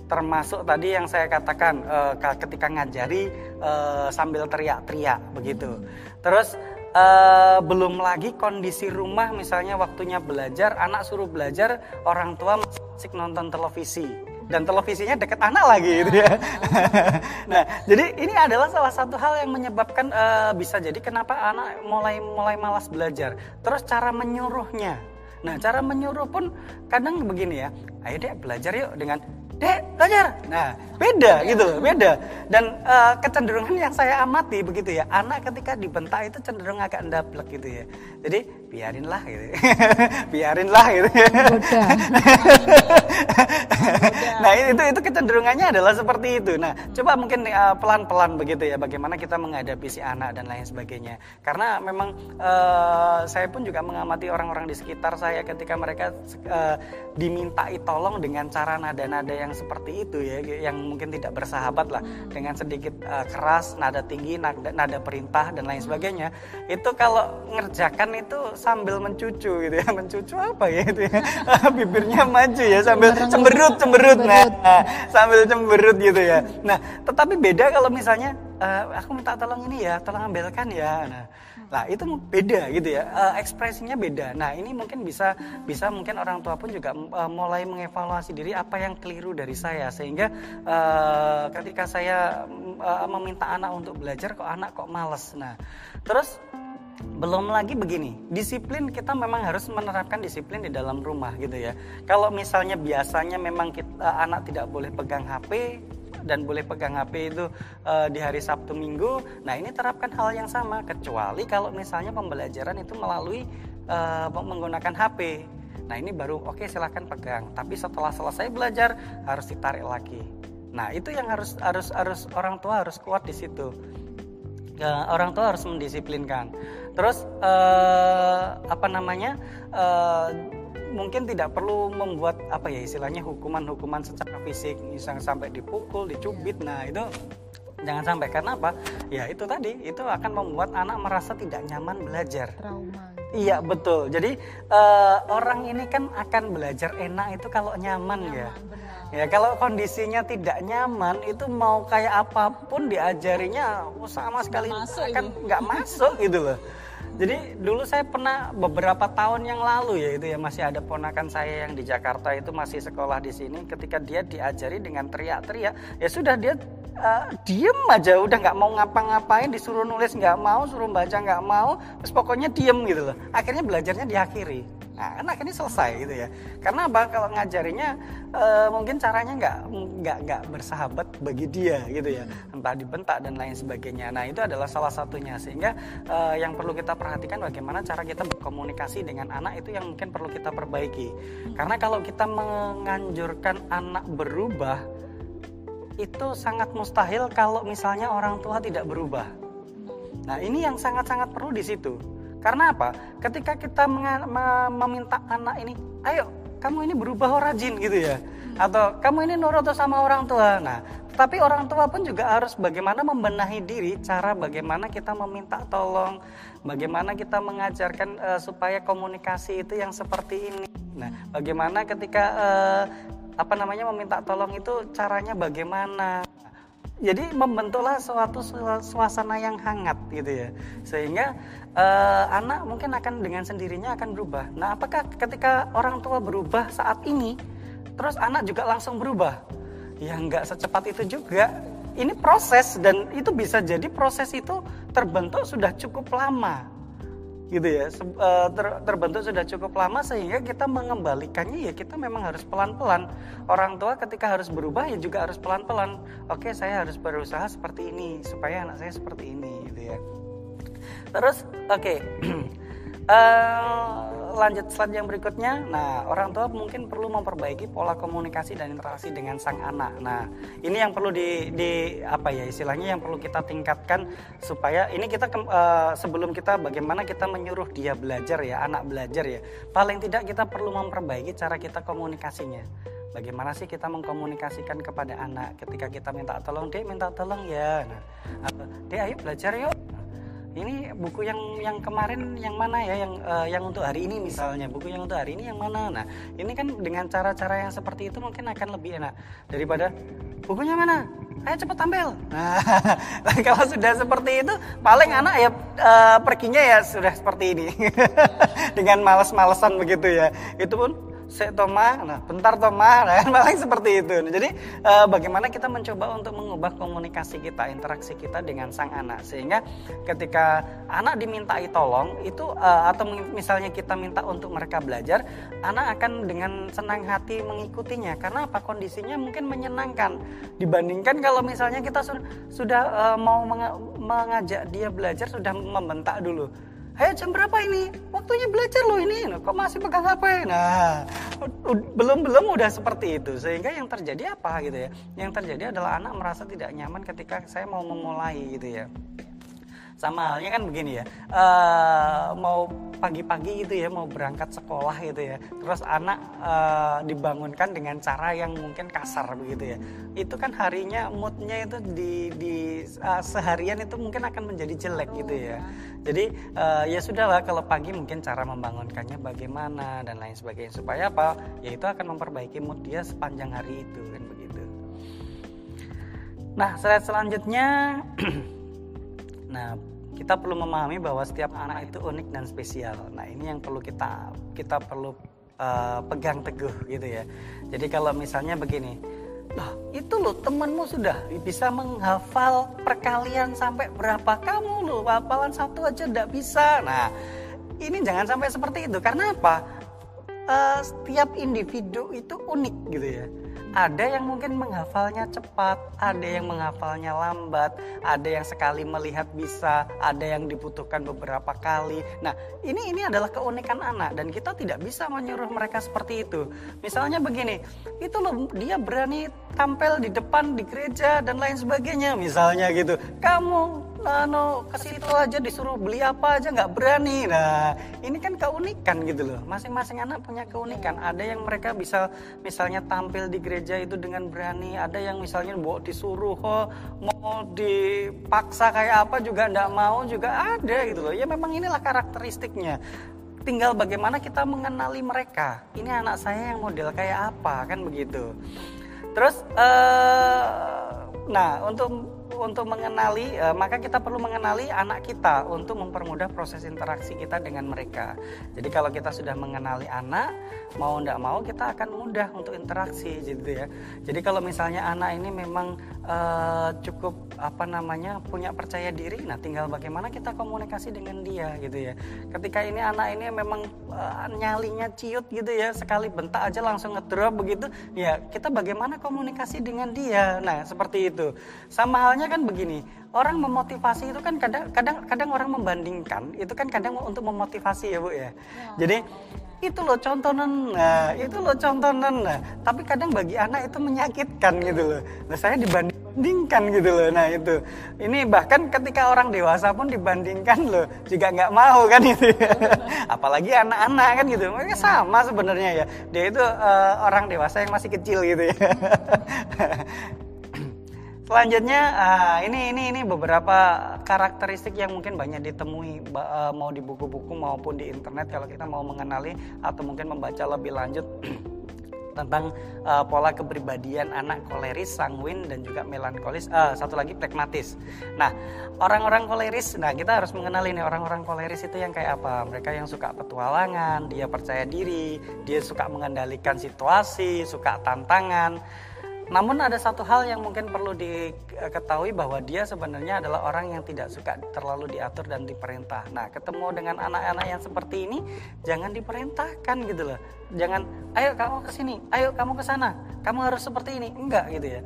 Termasuk tadi yang saya katakan ka- ketika ngajari eh, sambil teriak-teriak begitu. Terus eh, belum lagi kondisi rumah misalnya waktunya belajar, anak suruh belajar, orang tua masih nonton televisi dan televisinya deket anak lagi gitu ya. [laughs] nah, jadi ini adalah salah satu hal yang menyebabkan eh, bisa jadi kenapa anak mulai mulai malas belajar. Terus cara menyuruhnya. Nah, cara menyuruh pun kadang begini ya. Ayo dek belajar yuk dengan Dek, belajar. Nah, beda gitu loh, beda. Dan eh, kecenderungan yang saya amati begitu ya, anak ketika dibentak itu cenderung agak ndablek gitu ya. Jadi biarinlah gitu. [laughs] biarinlah gitu. [laughs] Nah itu itu kecenderungannya adalah seperti itu. Nah coba mungkin uh, pelan-pelan begitu ya bagaimana kita menghadapi si anak dan lain sebagainya. Karena memang uh, saya pun juga mengamati orang-orang di sekitar saya ketika mereka uh, dimintai tolong dengan cara nada-nada yang seperti itu ya, yang mungkin tidak bersahabat lah dengan sedikit uh, keras, nada tinggi, nada, nada perintah dan lain sebagainya. Itu kalau ngerjakan itu sambil mencucu gitu ya, [laughs] mencucu apa ya itu ya, [laughs] bibirnya maju ya sambil cemberut cemberut. Nah, nah, sambil cemberut gitu ya. Nah tetapi beda kalau misalnya eh, aku minta tolong ini ya tolong ambilkan ya. Nah Nah itu beda gitu ya eh, ekspresinya beda. Nah ini mungkin bisa bisa mungkin orang tua pun juga eh, mulai mengevaluasi diri apa yang keliru dari saya sehingga eh, ketika saya eh, meminta anak untuk belajar kok anak kok males. Nah terus belum lagi begini, disiplin kita memang harus menerapkan disiplin di dalam rumah gitu ya. Kalau misalnya biasanya memang kita, anak tidak boleh pegang HP dan boleh pegang HP itu eh, di hari Sabtu Minggu, nah ini terapkan hal yang sama kecuali kalau misalnya pembelajaran itu melalui eh, menggunakan HP. Nah ini baru oke silahkan pegang, tapi setelah selesai belajar harus ditarik lagi. Nah itu yang harus harus harus orang tua harus kuat di situ ya, orang tua harus mendisiplinkan. Terus eh, apa namanya? eh, mungkin tidak perlu membuat apa ya istilahnya hukuman-hukuman secara fisik, misalnya sampai dipukul, dicubit. Nah, itu jangan sampai karena apa? Ya itu tadi, itu akan membuat anak merasa tidak nyaman belajar. Trauma. Iya betul. Jadi eh, orang ini kan akan belajar enak itu kalau nyaman, ya. Ya kalau kondisinya tidak nyaman itu mau kayak apa pun diajarinya oh, sama sekali akan nggak masuk gitu loh. [laughs] Jadi dulu saya pernah beberapa tahun yang lalu ya itu ya masih ada ponakan saya yang di Jakarta itu masih sekolah di sini. Ketika dia diajari dengan teriak-teriak, ya sudah dia eh, diem aja, udah nggak mau ngapa-ngapain, disuruh nulis nggak mau, suruh baca nggak mau, terus pokoknya diem gitu loh. Akhirnya belajarnya diakhiri. Nah, kan akhirnya selesai gitu ya. Karena apa? Kalau ngajarinya eh, mungkin caranya nggak nggak nggak bersahabat bagi dia gitu ya. Entah dibentak dan lain sebagainya. Nah, itu adalah salah satunya. Sehingga eh, yang perlu kita perhatikan bagaimana cara kita berkomunikasi dengan anak itu yang mungkin perlu kita perbaiki. Karena kalau kita menganjurkan anak berubah itu sangat mustahil kalau misalnya orang tua tidak berubah. Nah, ini yang sangat-sangat perlu di situ. Karena apa? Ketika kita meminta anak ini, ayo kamu ini berubah oh, rajin gitu ya. Atau kamu ini nurut sama orang tua. Nah, tapi orang tua pun juga harus bagaimana membenahi diri, cara bagaimana kita meminta tolong, bagaimana kita mengajarkan eh, supaya komunikasi itu yang seperti ini. Nah, bagaimana ketika eh, apa namanya meminta tolong itu caranya bagaimana? Jadi membentuklah suatu sua- suasana yang hangat gitu ya. Sehingga eh, anak mungkin akan dengan sendirinya akan berubah. Nah apakah ketika orang tua berubah saat ini terus anak juga langsung berubah? Ya nggak secepat itu juga. Ini proses dan itu bisa jadi proses itu terbentuk sudah cukup lama gitu ya. Eh, ter- terbentuk sudah cukup lama sehingga kita mengembalikannya ya kita memang harus pelan-pelan. Orang tua ketika harus berubah ya juga harus pelan-pelan. Oke saya harus berusaha seperti ini supaya anak saya seperti ini gitu ya. Terus oke [clears throat] Eh, lanjut slide yang berikutnya. Nah, orang tua mungkin perlu memperbaiki pola komunikasi dan interaksi dengan sang anak. Nah, ini yang perlu di, di apa ya istilahnya yang perlu kita tingkatkan supaya ini kita uh, sebelum kita bagaimana kita menyuruh dia belajar ya, anak belajar ya. Paling tidak kita perlu memperbaiki cara kita komunikasinya. Bagaimana sih kita mengkomunikasikan kepada anak ketika kita minta tolong, "Dek, minta tolong ya." Nah, "Dek, ayo belajar yuk." Ini buku yang yang kemarin yang mana ya? Yang uh, yang untuk hari ini misalnya. Buku yang untuk hari ini yang mana? Nah ini kan dengan cara-cara yang seperti itu mungkin akan lebih enak daripada bukunya mana? Ayo cepat tampil. [laughs] Nah kalau sudah seperti itu paling anak ya uh, perginya ya sudah seperti ini. [laughs] Dengan males-malesan begitu ya. Itu pun saya Toma, nah bentar Toma, nah kan paling seperti itu. Nah, jadi uh, bagaimana kita mencoba untuk mengubah komunikasi kita, interaksi kita dengan sang anak? Sehingga ketika anak dimintai tolong itu uh, atau misalnya kita minta untuk mereka belajar, anak akan dengan senang hati mengikutinya. Karena apa? Kondisinya mungkin menyenangkan. Dibandingkan kalau misalnya kita sudah, sudah uh, mau mengajak dia belajar sudah membentak dulu Ayo jam berapa ini? Waktunya belajar loh ini. Kok masih pegang HP? Nah, belum belum udah seperti itu. Sehingga yang terjadi apa gitu ya? Yang terjadi adalah anak merasa tidak nyaman ketika saya mau memulai gitu ya sama halnya kan begini ya uh, mau pagi-pagi gitu ya mau berangkat sekolah gitu ya terus anak uh, dibangunkan dengan cara yang mungkin kasar begitu ya. Itu kan harinya moodnya itu di, di uh, seharian itu mungkin akan menjadi jelek gitu ya. Jadi uh, ya sudahlah kalau pagi mungkin cara membangunkannya bagaimana dan lain sebagainya supaya apa? Ya itu akan memperbaiki mood dia sepanjang hari itu kan begitu. Nah selanjutnya [clears throat] Nah, kita perlu memahami bahwa setiap anak itu unik dan spesial. Nah, ini yang perlu kita kita perlu uh, pegang teguh gitu ya. Jadi kalau misalnya begini, Lah, itu loh temanmu sudah bisa menghafal perkalian sampai berapa kamu loh hafalan satu aja tidak bisa. Nah, ini jangan sampai seperti itu karena apa? Uh, setiap individu itu unik gitu ya ada yang mungkin menghafalnya cepat, ada yang menghafalnya lambat, ada yang sekali melihat bisa, ada yang dibutuhkan beberapa kali. Nah, ini ini adalah keunikan anak dan kita tidak bisa menyuruh mereka seperti itu. Misalnya begini, itu loh dia berani tampil di depan di gereja dan lain sebagainya misalnya gitu. Kamu anu ke situ aja disuruh beli apa aja nggak berani. Nah, ini kan keunikan gitu loh. Masing-masing anak punya keunikan. Ada yang mereka bisa misalnya tampil di gereja itu dengan berani, ada yang misalnya mau disuruh oh, mau dipaksa kayak apa juga nggak mau juga ada gitu loh. Ya memang inilah karakteristiknya tinggal bagaimana kita mengenali mereka. Ini anak saya yang model kayak apa kan begitu. Terus, uh, nah untuk untuk mengenali uh, maka kita perlu mengenali anak kita untuk mempermudah proses interaksi kita dengan mereka. Jadi kalau kita sudah mengenali anak, mau tidak mau kita akan mudah untuk interaksi gitu ya. Jadi kalau misalnya anak ini memang uh, cukup apa namanya punya percaya diri, nah tinggal bagaimana kita komunikasi dengan dia gitu ya. Ketika ini anak ini memang uh, nyalinya ciut gitu ya, sekali bentak aja langsung ngedrop begitu, ya kita bagaimana komunikasi dengan dia. Nah seperti itu. Sama hal soalnya kan begini orang memotivasi itu kan kadang kadang kadang orang membandingkan. Itu kan kadang untuk memotivasi ya bu ya, ya. Jadi ya. itu loh contonan nah itu loh contonan nah. Tapi kadang bagi anak itu menyakitkan gitu loh. Nah saya dibandingkan gitu loh nah itu. Ini bahkan ketika orang dewasa pun dibandingkan loh juga nggak mau kan itu ya. apalagi anak-anak kan gitu. Mereka sama sebenarnya ya. Dia itu uh, orang dewasa yang masih kecil gitu ya [laughs] Selanjutnya uh, ini ini ini beberapa karakteristik yang mungkin banyak ditemui uh, mau di buku-buku maupun di internet kalau kita mau mengenali atau mungkin membaca lebih lanjut [clears throat] tentang uh, pola kepribadian anak koleris, sanguin dan juga melankolis. Uh, satu lagi pragmatis. Nah, orang-orang koleris, nah kita harus mengenali nih orang-orang koleris itu yang kayak apa? Mereka yang suka petualangan, dia percaya diri, dia suka mengendalikan situasi, suka tantangan namun ada satu hal yang mungkin perlu diketahui bahwa dia sebenarnya adalah orang yang tidak suka terlalu diatur dan diperintah. Nah, ketemu dengan anak-anak yang seperti ini, jangan diperintahkan gitu loh. Jangan, ayo kamu ke sini, ayo kamu ke sana, kamu harus seperti ini. Enggak gitu ya.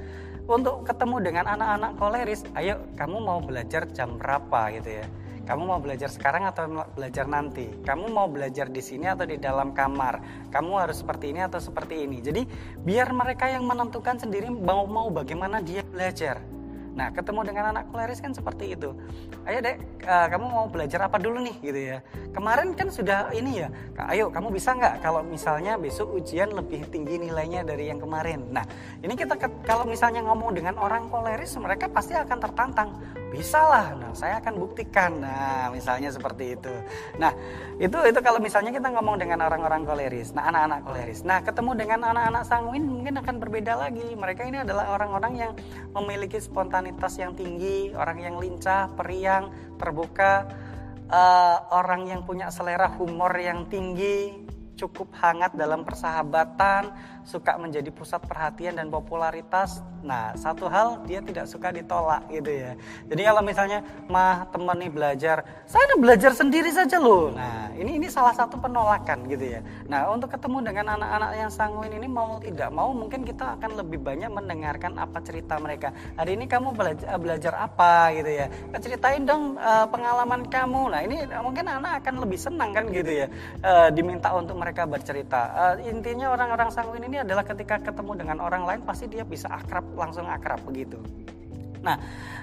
Untuk ketemu dengan anak-anak koleris, ayo kamu mau belajar jam berapa gitu ya Kamu mau belajar sekarang atau belajar nanti? Kamu mau belajar di sini atau di dalam kamar? Kamu harus seperti ini atau seperti ini. Jadi biar mereka yang menentukan sendiri mau mau bagaimana dia belajar. Nah, ketemu dengan anak koleris kan seperti itu. Ayo dek, uh, kamu mau belajar apa dulu nih gitu ya. Kemarin kan sudah ini ya, ayo kamu bisa nggak kalau misalnya besok ujian lebih tinggi nilainya dari yang kemarin. Nah, ini kita kalau misalnya ngomong dengan orang koleris, mereka pasti akan tertantang bisa lah nah saya akan buktikan. Nah misalnya seperti itu. Nah itu itu kalau misalnya kita ngomong dengan orang-orang koleris nah anak-anak koleris. Nah ketemu dengan anak-anak sanguin mungkin akan berbeda lagi. Mereka ini adalah orang-orang yang memiliki spontanitas yang tinggi orang yang lincah periang terbuka uh, orang yang punya selera humor yang tinggi cukup hangat dalam persahabatan suka menjadi pusat perhatian dan popularitas. Nah, satu hal dia tidak suka ditolak gitu ya. Jadi kalau misalnya mah teman nih belajar, saya udah belajar sendiri saja loh. Nah, ini ini salah satu penolakan gitu ya. Nah, untuk ketemu dengan anak-anak yang sanguin ini mau tidak mau mungkin kita akan lebih banyak mendengarkan apa cerita mereka. Hari ini kamu belajar belajar apa gitu ya. Ceritain dong uh, pengalaman kamu. Nah, ini mungkin anak akan lebih senang kan gitu ya. Uh, diminta untuk mereka bercerita. Uh, intinya orang-orang sanguin ini adalah ketika ketemu dengan orang lain pasti dia bisa akrab langsung akrab begitu. Nah,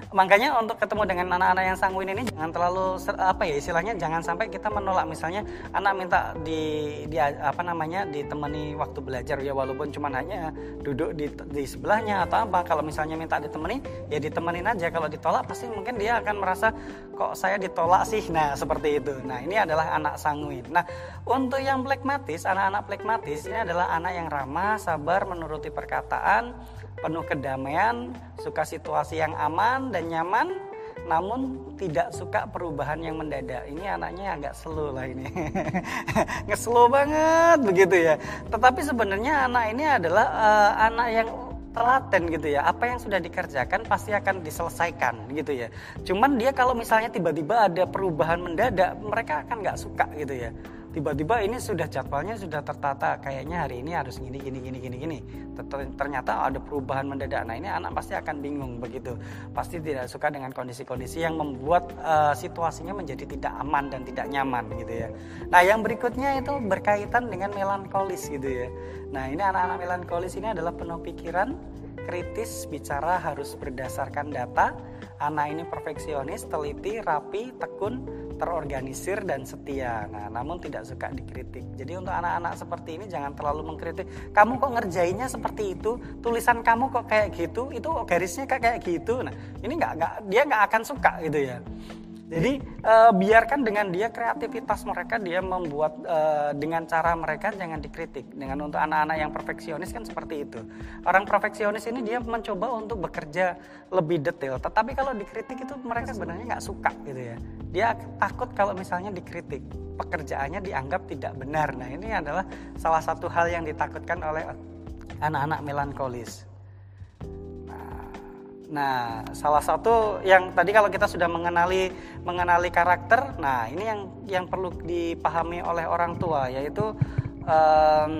makanya untuk ketemu dengan anak-anak yang sanguin ini jangan terlalu apa ya istilahnya jangan sampai kita menolak. Misalnya anak minta di, di apa namanya ditemani waktu belajar. Ya walaupun cuma hanya duduk di, di sebelahnya atau apa kalau misalnya minta ditemani ya ditemenin aja. Kalau ditolak pasti mungkin dia akan merasa kok saya ditolak sih? Nah seperti itu. Nah ini adalah anak sanguin. Nah untuk yang plekmatis anak-anak plekmatis ini adalah anak yang ramah sabar menuruti perkataan penuh kedamaian, suka situasi yang aman dan nyaman, namun tidak suka perubahan yang mendadak. Ini anaknya agak slow lah ini. [laughs] Ngeslow banget begitu ya. Tetapi sebenarnya anak ini adalah uh, anak yang telaten gitu ya. Apa yang sudah dikerjakan pasti akan diselesaikan gitu ya. Cuman dia kalau misalnya tiba-tiba ada perubahan mendadak, mereka akan nggak suka gitu ya tiba-tiba ini sudah jadwalnya sudah tertata kayaknya hari ini harus gini gini gini gini gini. Ternyata ada perubahan mendadak. Nah ini anak pasti akan bingung begitu. Pasti tidak suka dengan kondisi-kondisi yang membuat uh, situasinya menjadi tidak aman dan tidak nyaman gitu ya. Nah yang berikutnya itu berkaitan dengan melankolis gitu ya. Nah ini anak-anak melankolis ini adalah penuh pikiran kritis bicara harus berdasarkan data. Anak ini perfeksionis teliti rapi tekun terorganisir dan setia. Nah, namun tidak suka dikritik. Jadi untuk anak-anak seperti ini jangan terlalu mengkritik. Kamu kok ngerjainnya seperti itu? Tulisan kamu kok kayak gitu? Itu garisnya kayak gitu. Nah, ini nggak nggak dia nggak akan suka gitu ya. Jadi uh, biarkan dengan dia kreativitas mereka dia membuat uh, dengan cara mereka jangan dikritik. Dengan untuk anak-anak yang perfeksionis kan seperti itu. Orang perfeksionis ini dia mencoba untuk bekerja lebih detail. Tetapi kalau dikritik itu mereka sebenarnya nggak suka gitu ya. Dia takut kalau misalnya dikritik pekerjaannya dianggap tidak benar. Nah ini adalah salah satu hal yang ditakutkan oleh anak-anak melankolis. Nah, salah satu yang tadi kalau kita sudah mengenali mengenali karakter, nah ini yang yang perlu dipahami oleh orang tua yaitu um,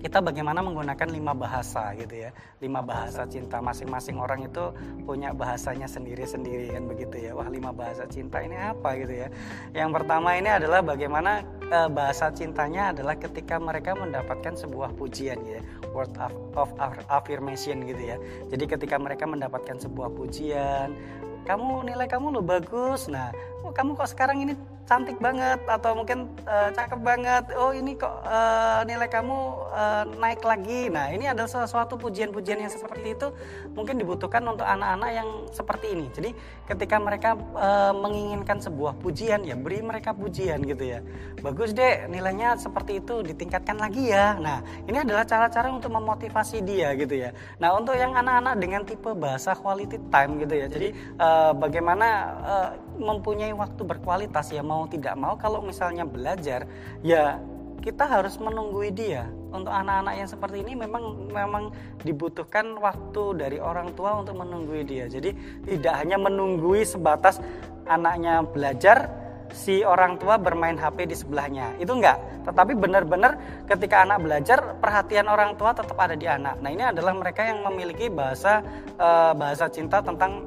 kita bagaimana menggunakan lima bahasa gitu ya. Lima bahasa cinta masing-masing orang itu punya bahasanya sendiri-sendiri kan begitu ya. Wah lima bahasa cinta ini apa gitu ya? Yang pertama ini adalah bagaimana e, bahasa cintanya adalah ketika mereka mendapatkan sebuah pujian ya. Word of, of affirmation gitu ya. Jadi ketika mereka mendapatkan sebuah pujian kamu nilai kamu lo bagus. Nah oh, kamu kok sekarang ini cantik banget atau mungkin uh, cakep banget? Oh ini kok uh, nilai kamu uh, naik lagi. Nah ini adalah sesuatu pujian-pujian yang seperti itu mungkin dibutuhkan untuk anak-anak yang seperti ini. Jadi ketika mereka uh, menginginkan sebuah pujian ya beri mereka pujian gitu ya. Bagus deh nilainya seperti itu ditingkatkan lagi ya. Nah ini adalah cara-cara untuk memotivasi dia gitu ya. Nah untuk yang anak-anak dengan tipe bahasa quality time gitu ya. Jadi uh, bagaimana uh, mempunyai waktu berkualitas ya mau tidak mau kalau misalnya belajar ya kita harus menunggui dia. Untuk anak-anak yang seperti ini memang memang dibutuhkan waktu dari orang tua untuk menunggui dia. Jadi tidak hanya menunggui sebatas anaknya belajar si orang tua bermain HP di sebelahnya. Itu enggak. Tetapi benar-benar ketika anak belajar perhatian orang tua tetap ada di anak. Nah, ini adalah mereka yang memiliki bahasa eh, bahasa cinta tentang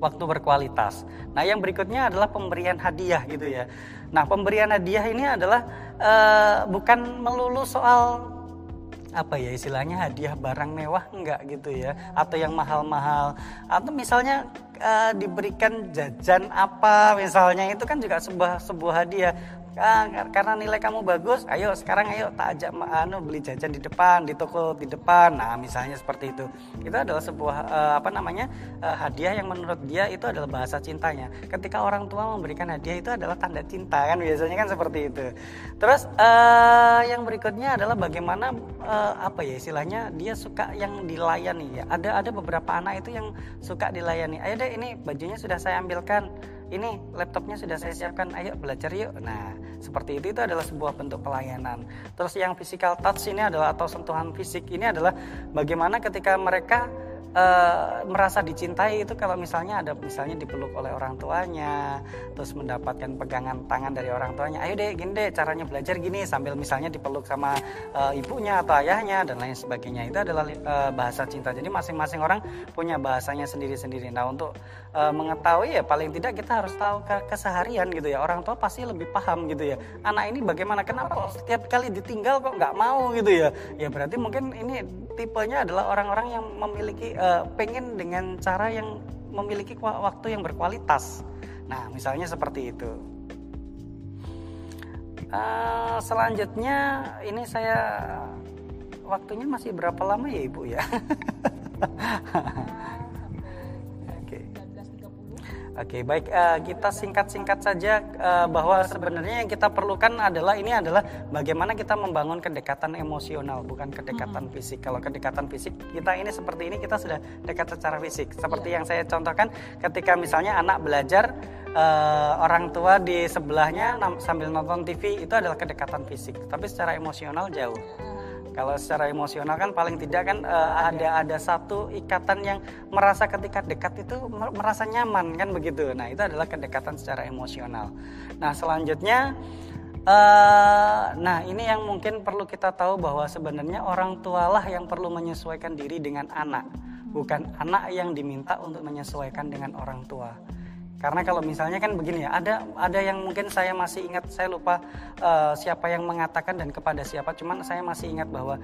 waktu berkualitas. Nah, yang berikutnya adalah pemberian hadiah gitu ya. Nah, pemberian hadiah ini adalah uh, bukan melulu soal apa ya istilahnya hadiah barang mewah enggak gitu ya atau yang mahal-mahal atau misalnya uh, diberikan jajan apa misalnya itu kan juga sebuah sebuah hadiah ah, karena nilai kamu bagus ayo sekarang ayo tak ajak anu beli jajan di depan di toko di depan. Nah misalnya seperti itu. Itu adalah sebuah uh, apa namanya uh, hadiah yang menurut dia itu adalah bahasa cintanya. Ketika orang tua memberikan hadiah itu adalah tanda cinta kan? Biasanya kan seperti itu. Terus uh, yang berikutnya adalah bagaimana uh, apa ya istilahnya dia suka yang dilayani ya. Ada ada beberapa anak itu yang suka dilayani. Ayo deh ini bajunya sudah saya ambilkan ini laptopnya sudah saya siapkan. Ayo belajar yuk. Nah seperti itu itu adalah sebuah bentuk pelayanan. Terus yang physical touch ini adalah atau sentuhan fisik ini adalah bagaimana ketika mereka uh, merasa dicintai itu kalau misalnya ada misalnya dipeluk oleh orang tuanya terus mendapatkan pegangan tangan dari orang tuanya ayo deh gini deh caranya belajar gini sambil misalnya dipeluk sama uh, ibunya atau ayahnya dan lain sebagainya. Itu adalah uh, bahasa cinta. Jadi masing-masing orang punya bahasanya sendiri-sendiri. Nah untuk uh, mengetahui ya paling tidak kita harus tahu ke keseharian gitu ya orang tua pasti lebih paham gitu ya anak ini bagaimana kenapa setiap kali ditinggal kok nggak mau gitu ya ya berarti mungkin ini tipenya adalah orang-orang yang memiliki uh, pengen dengan cara yang memiliki waktu yang berkualitas. Nah, misalnya seperti itu. Uh, selanjutnya ini saya waktunya masih berapa lama ya ibu ya? [laughs] Oke, baik uh, kita singkat-singkat saja uh, bahwa sebenarnya yang kita perlukan adalah ini adalah bagaimana kita membangun kedekatan emosional, bukan kedekatan hmm. fisik. Kalau kedekatan fisik kita ini seperti ini kita sudah dekat secara fisik. Seperti yeah. yang saya contohkan ketika misalnya anak belajar uh, orang tua di sebelahnya sambil nonton TV itu adalah kedekatan fisik, tapi secara emosional jauh. Kalau secara emosional kan paling tidak kan uh, ada ada satu ikatan yang merasa ketika dekat itu merasa nyaman kan begitu. Nah, itu adalah kedekatan secara emosional. Nah, selanjutnya Uh, nah ini yang mungkin perlu kita tahu bahwa sebenarnya orang tualah yang perlu menyesuaikan diri dengan anak, bukan anak yang diminta untuk menyesuaikan dengan orang tua. Karena kalau misalnya kan begini ya, ada ada yang mungkin saya masih ingat, saya lupa uh, siapa yang mengatakan dan kepada siapa, cuman saya masih ingat bahwa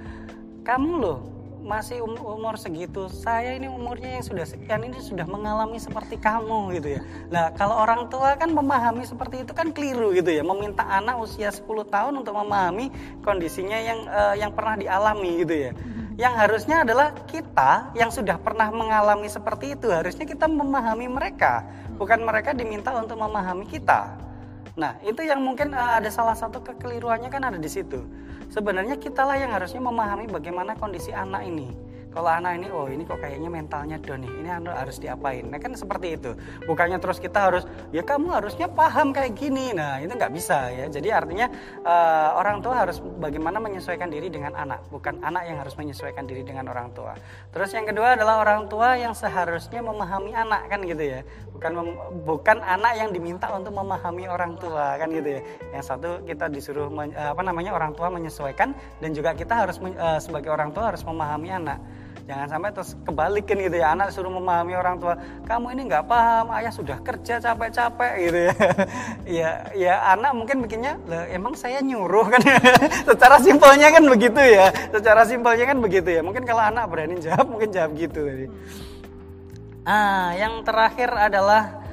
kamu loh masih um, umur segitu, saya ini umurnya yang sudah sekian ini sudah mengalami seperti kamu gitu ya. Nah kalau orang tua kan memahami seperti itu kan keliru gitu ya, meminta anak usia 10 tahun untuk memahami kondisinya yang uh, yang pernah dialami gitu ya. Yang harusnya adalah kita yang sudah pernah mengalami seperti itu harusnya kita memahami mereka bukan mereka diminta untuk memahami kita. Nah itu yang mungkin uh, ada salah satu kekeliruannya kan ada di situ. Sebenarnya kitalah yang harusnya memahami bagaimana kondisi anak ini kalau anak ini oh ini kok kayaknya mentalnya down nih. Ini harus diapain? Nah kan seperti itu. Bukannya terus kita harus ya kamu harusnya paham kayak gini. Nah itu nggak bisa ya. Jadi artinya uh, orang tua harus bagaimana menyesuaikan diri dengan anak bukan anak yang harus menyesuaikan diri dengan orang tua. Terus yang kedua adalah orang tua yang seharusnya memahami anak kan gitu ya. Bukan bukan anak yang diminta untuk memahami orang tua kan gitu ya. Yang satu kita disuruh apa namanya orang tua menyesuaikan dan juga kita harus uh, sebagai orang tua harus memahami anak jangan sampai terus kebalikin gitu ya. Anak suruh memahami orang tua kamu ini nggak paham ayah sudah kerja capek-capek gitu ya. [laughs] Ya ya anak mungkin bikinnya emang saya nyuruh kan. [laughs] Secara simpelnya kan begitu ya. Secara simpelnya kan begitu ya. Mungkin kalau anak berani jawab mungkin jawab gitu tadi. Ah yang terakhir adalah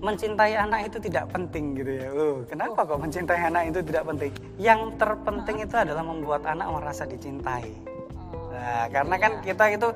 mencintai anak itu tidak penting gitu ya. Uh, kenapa kok mencintai anak itu tidak penting? Yang terpenting itu adalah membuat anak merasa dicintai. Nah, karena kan kita itu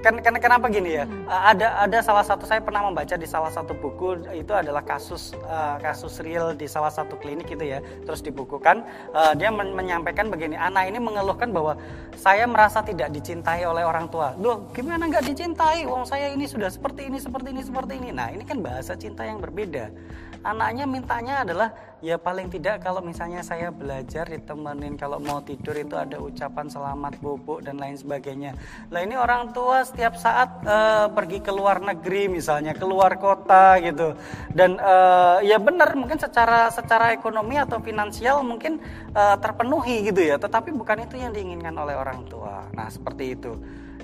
kan, kan kenapa gini ya? Hmm. ada ada salah satu saya pernah membaca di salah satu buku itu adalah kasus uh, kasus real di salah satu klinik itu ya. Terus dibukukan uh, dia men menyampaikan begini anak ini mengeluhkan bahwa saya merasa tidak dicintai oleh orang tua. Loh gimana nggak dicintai? Wong saya ini sudah seperti ini seperti ini seperti ini. Nah ini kan bahasa cinta yang berbeda anaknya mintanya adalah ya paling tidak kalau misalnya saya belajar ditemenin kalau mau tidur itu ada ucapan selamat bubuk dan lain sebagainya. Lah ini orang tua setiap saat uh, pergi ke luar negeri misalnya keluar kota gitu. Dan uh, ya benar mungkin secara secara ekonomi atau finansial mungkin uh, terpenuhi gitu ya. Tetapi bukan itu yang diinginkan oleh orang tua. Nah seperti itu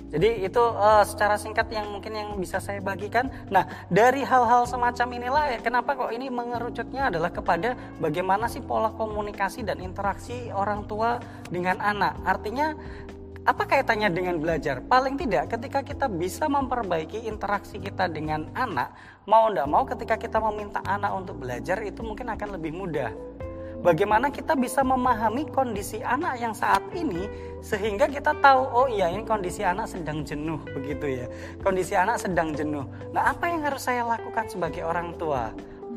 Jadi itu uh, secara singkat yang mungkin yang bisa saya bagikan. Nah, dari hal-hal semacam inilah ya, kenapa kok ini mengerucutnya adalah kepada bagaimana sih pola komunikasi dan interaksi orang tua dengan anak. Artinya apa kaitannya dengan belajar? Paling tidak ketika kita bisa memperbaiki interaksi kita dengan anak, mau tidak mau ketika kita meminta anak untuk belajar itu mungkin akan lebih mudah bagaimana kita bisa memahami kondisi anak yang saat ini sehingga kita tahu oh iya ini kondisi anak sedang jenuh begitu ya. Kondisi anak sedang jenuh. Nah apa yang harus saya lakukan sebagai orang tua?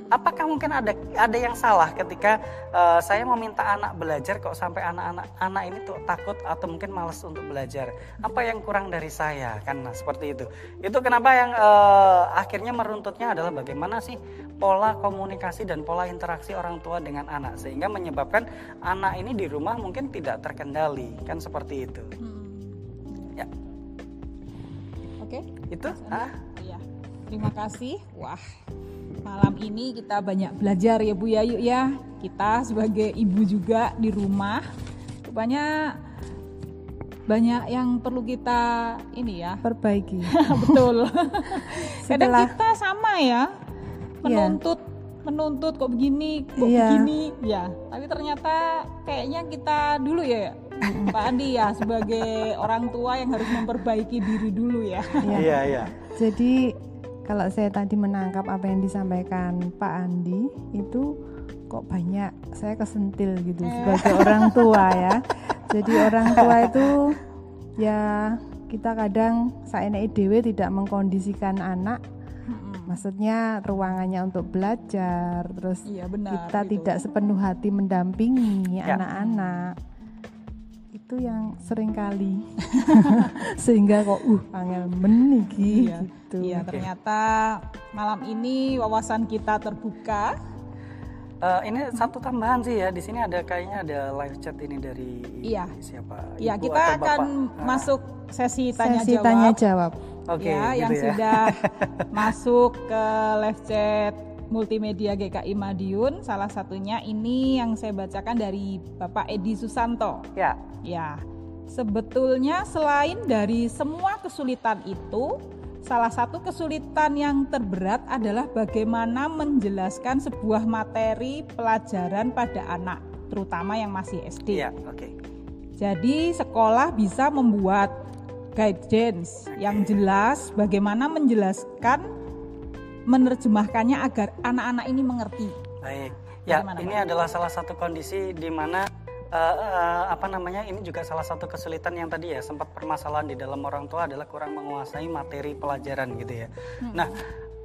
Apakah mungkin ada ada yang salah ketika uh, saya meminta anak belajar kok sampai anak-anak anak ini tuh takut atau mungkin malas untuk belajar? Apa yang kurang dari saya? Kan nah, seperti itu. Itu kenapa yang uh, akhirnya meruntutnya adalah bagaimana sih pola komunikasi dan pola interaksi orang tua dengan anak sehingga menyebabkan anak ini di rumah mungkin tidak terkendali. Kan seperti itu. Hmm. ya. Oke. Itu? Ah iya. Terima kasih. Wah malam ini kita banyak belajar ya Bu Yayu ya. Kita sebagai ibu juga di rumah rupanya banyak yang perlu kita ini ya. Perbaiki. [laughs] Betul. [laughs] Kadang kita sama ya menuntut yeah. menuntut kok begini, kok yeah. begini ya. Tapi ternyata kayaknya kita dulu ya Pak Andi ya sebagai orang tua yang harus memperbaiki diri dulu ya. Iya, iya. iya. Jadi kalau saya tadi menangkap apa yang disampaikan Pak Andi itu kok banyak saya kesentil gitu eh. sebagai orang tua ya jadi orang tua itu ya kita kadang saya dewe tidak mengkondisikan anak maksudnya ruangannya untuk belajar terus iya, benar, kita gitu. tidak sepenuh hati mendampingi ya. anak-anak ya itu yang sering kali [laughs] sehingga kok uh angel meniki iya. gitu. Iya, ternyata malam ini wawasan kita terbuka. Uh, ini satu tambahan sih ya di sini ada kayaknya ada live chat ini dari iya. siapa? Iya, kita akan uh, masuk sesi tanya sesi jawab. tanya jawab. Okay, ya, gitu yang ya. sudah [laughs] masuk ke live chat Multimedia GKI Madiun. Salah satunya ini yang saya bacakan dari Bapak Edi Susanto. Ya. Ya. Sebetulnya selain dari semua kesulitan itu, salah satu kesulitan yang terberat adalah bagaimana menjelaskan sebuah materi pelajaran pada anak, terutama yang masih SD. Ya, oke. Okay. Jadi sekolah bisa membuat guidance yang jelas bagaimana menjelaskan menerjemahkannya agar anak-anak ini mengerti. Baik. Ya, Bagaimana, ini Pak? adalah salah satu kondisi di mana uh, uh, apa namanya ini juga salah satu kesulitan yang tadi ya sempat permasalahan di dalam orang tua adalah kurang menguasai materi pelajaran gitu ya. Hmm. Nah,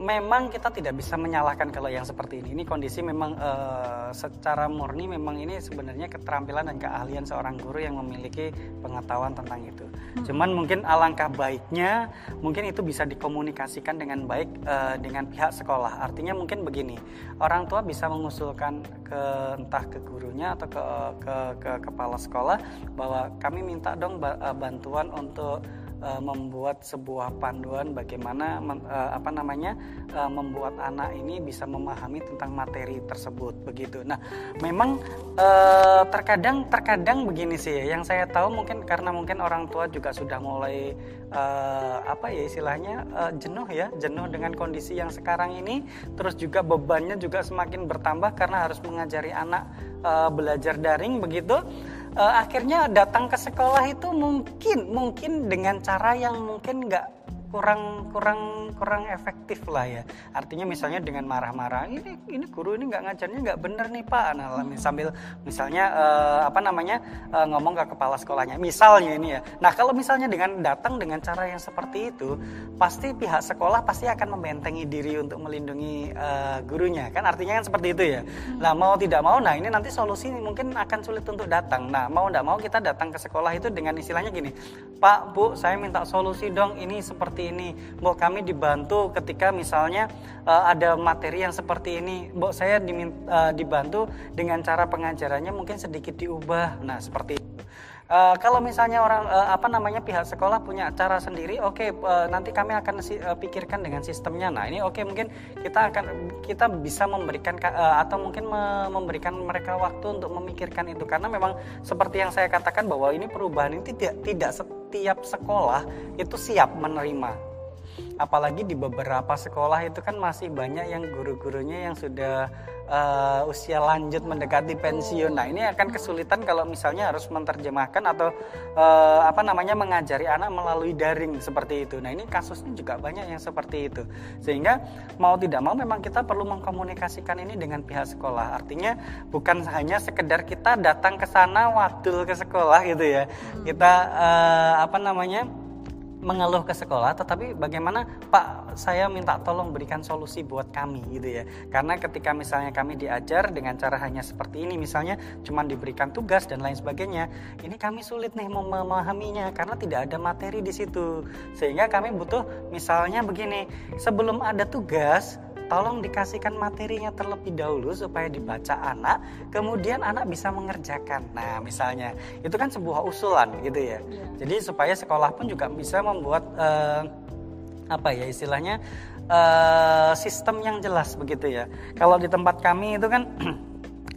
memang kita tidak bisa menyalahkan kalau yang seperti ini. Ini kondisi memang uh, secara murni memang ini sebenarnya keterampilan dan keahlian seorang guru yang memiliki pengetahuan tentang itu. Hmm. Cuman mungkin alangkah baiknya mungkin itu bisa dikomunikasikan dengan baik uh, dengan pihak sekolah. Artinya mungkin begini, orang tua bisa mengusulkan ke entah ke gurunya atau ke ke, ke kepala sekolah bahwa kami minta dong eh, bantuan untuk uh, membuat sebuah panduan bagaimana uh, apa namanya uh, membuat anak ini bisa memahami tentang materi tersebut begitu. Nah, memang uh, terkadang terkadang begini sih. Ya, yang saya tahu mungkin karena mungkin orang tua juga sudah mulai uh, apa ya istilahnya uh, jenuh ya, jenuh dengan kondisi yang sekarang ini, terus juga bebannya juga semakin bertambah karena harus mengajari anak uh, belajar daring begitu uh, akhirnya datang ke sekolah itu mungkin mungkin dengan cara yang mungkin nggak kurang kurang kurang efektif lah ya. Artinya misalnya dengan marah-marah ini ini guru ini nggak ngajarnya nggak bener nih pak. Nah sambil misalnya uh, apa namanya uh, ngomong ke kepala sekolahnya. Misalnya ini ya. Nah kalau misalnya dengan datang dengan cara yang seperti itu pasti pihak sekolah pasti akan membentengi diri untuk melindungi uh, gurunya. Kan artinya kan seperti itu ya. Nah mau tidak mau nah ini nanti solusi mungkin akan sulit untuk datang. Nah mau tidak mau kita datang ke sekolah itu dengan istilahnya gini. Pak bu saya minta solusi dong. Ini seperti ini. Mbok kami dibantu ketika misalnya uh, ada materi yang seperti ini. Mbok saya diminta, uh, dibantu dengan cara pengajarannya mungkin sedikit diubah. Nah seperti itu. Uh, kalau misalnya orang uh, apa namanya pihak sekolah punya cara sendiri, oke okay, uh, nanti kami akan si, uh, pikirkan dengan sistemnya. Nah ini oke okay, mungkin kita akan kita bisa memberikan uh, atau mungkin me memberikan mereka waktu untuk memikirkan itu. Karena memang seperti yang saya katakan bahwa ini perubahan ini tidak tidak setiap sekolah itu siap menerima. Apalagi di beberapa sekolah itu kan masih banyak yang guru-gurunya yang sudah uh, usia lanjut mendekati pensiun. Nah, ini akan kesulitan kalau misalnya harus menerjemahkan atau uh, apa namanya mengajari anak melalui daring seperti itu. Nah, ini kasusnya juga banyak yang seperti itu. Sehingga mau tidak mau memang kita perlu mengkomunikasikan ini dengan pihak sekolah. Artinya bukan hanya sekedar kita datang ke sana wadul ke sekolah gitu ya. Kita uh, apa namanya mengeluh ke sekolah, tetapi bagaimana Pak saya minta tolong berikan solusi buat kami gitu ya. Karena ketika misalnya kami diajar dengan cara hanya seperti ini, misalnya cuma diberikan tugas dan lain sebagainya, ini kami sulit nih memahaminya karena tidak ada materi di situ. Sehingga kami butuh misalnya begini, sebelum ada tugas tolong dikasihkan materinya terlebih dahulu supaya dibaca anak, kemudian anak bisa mengerjakan. Nah, misalnya itu kan sebuah usulan gitu ya. ya. Jadi supaya sekolah pun juga bisa membuat uh, apa ya istilahnya uh, sistem yang jelas begitu ya. Kalau di tempat kami itu kan [clears throat]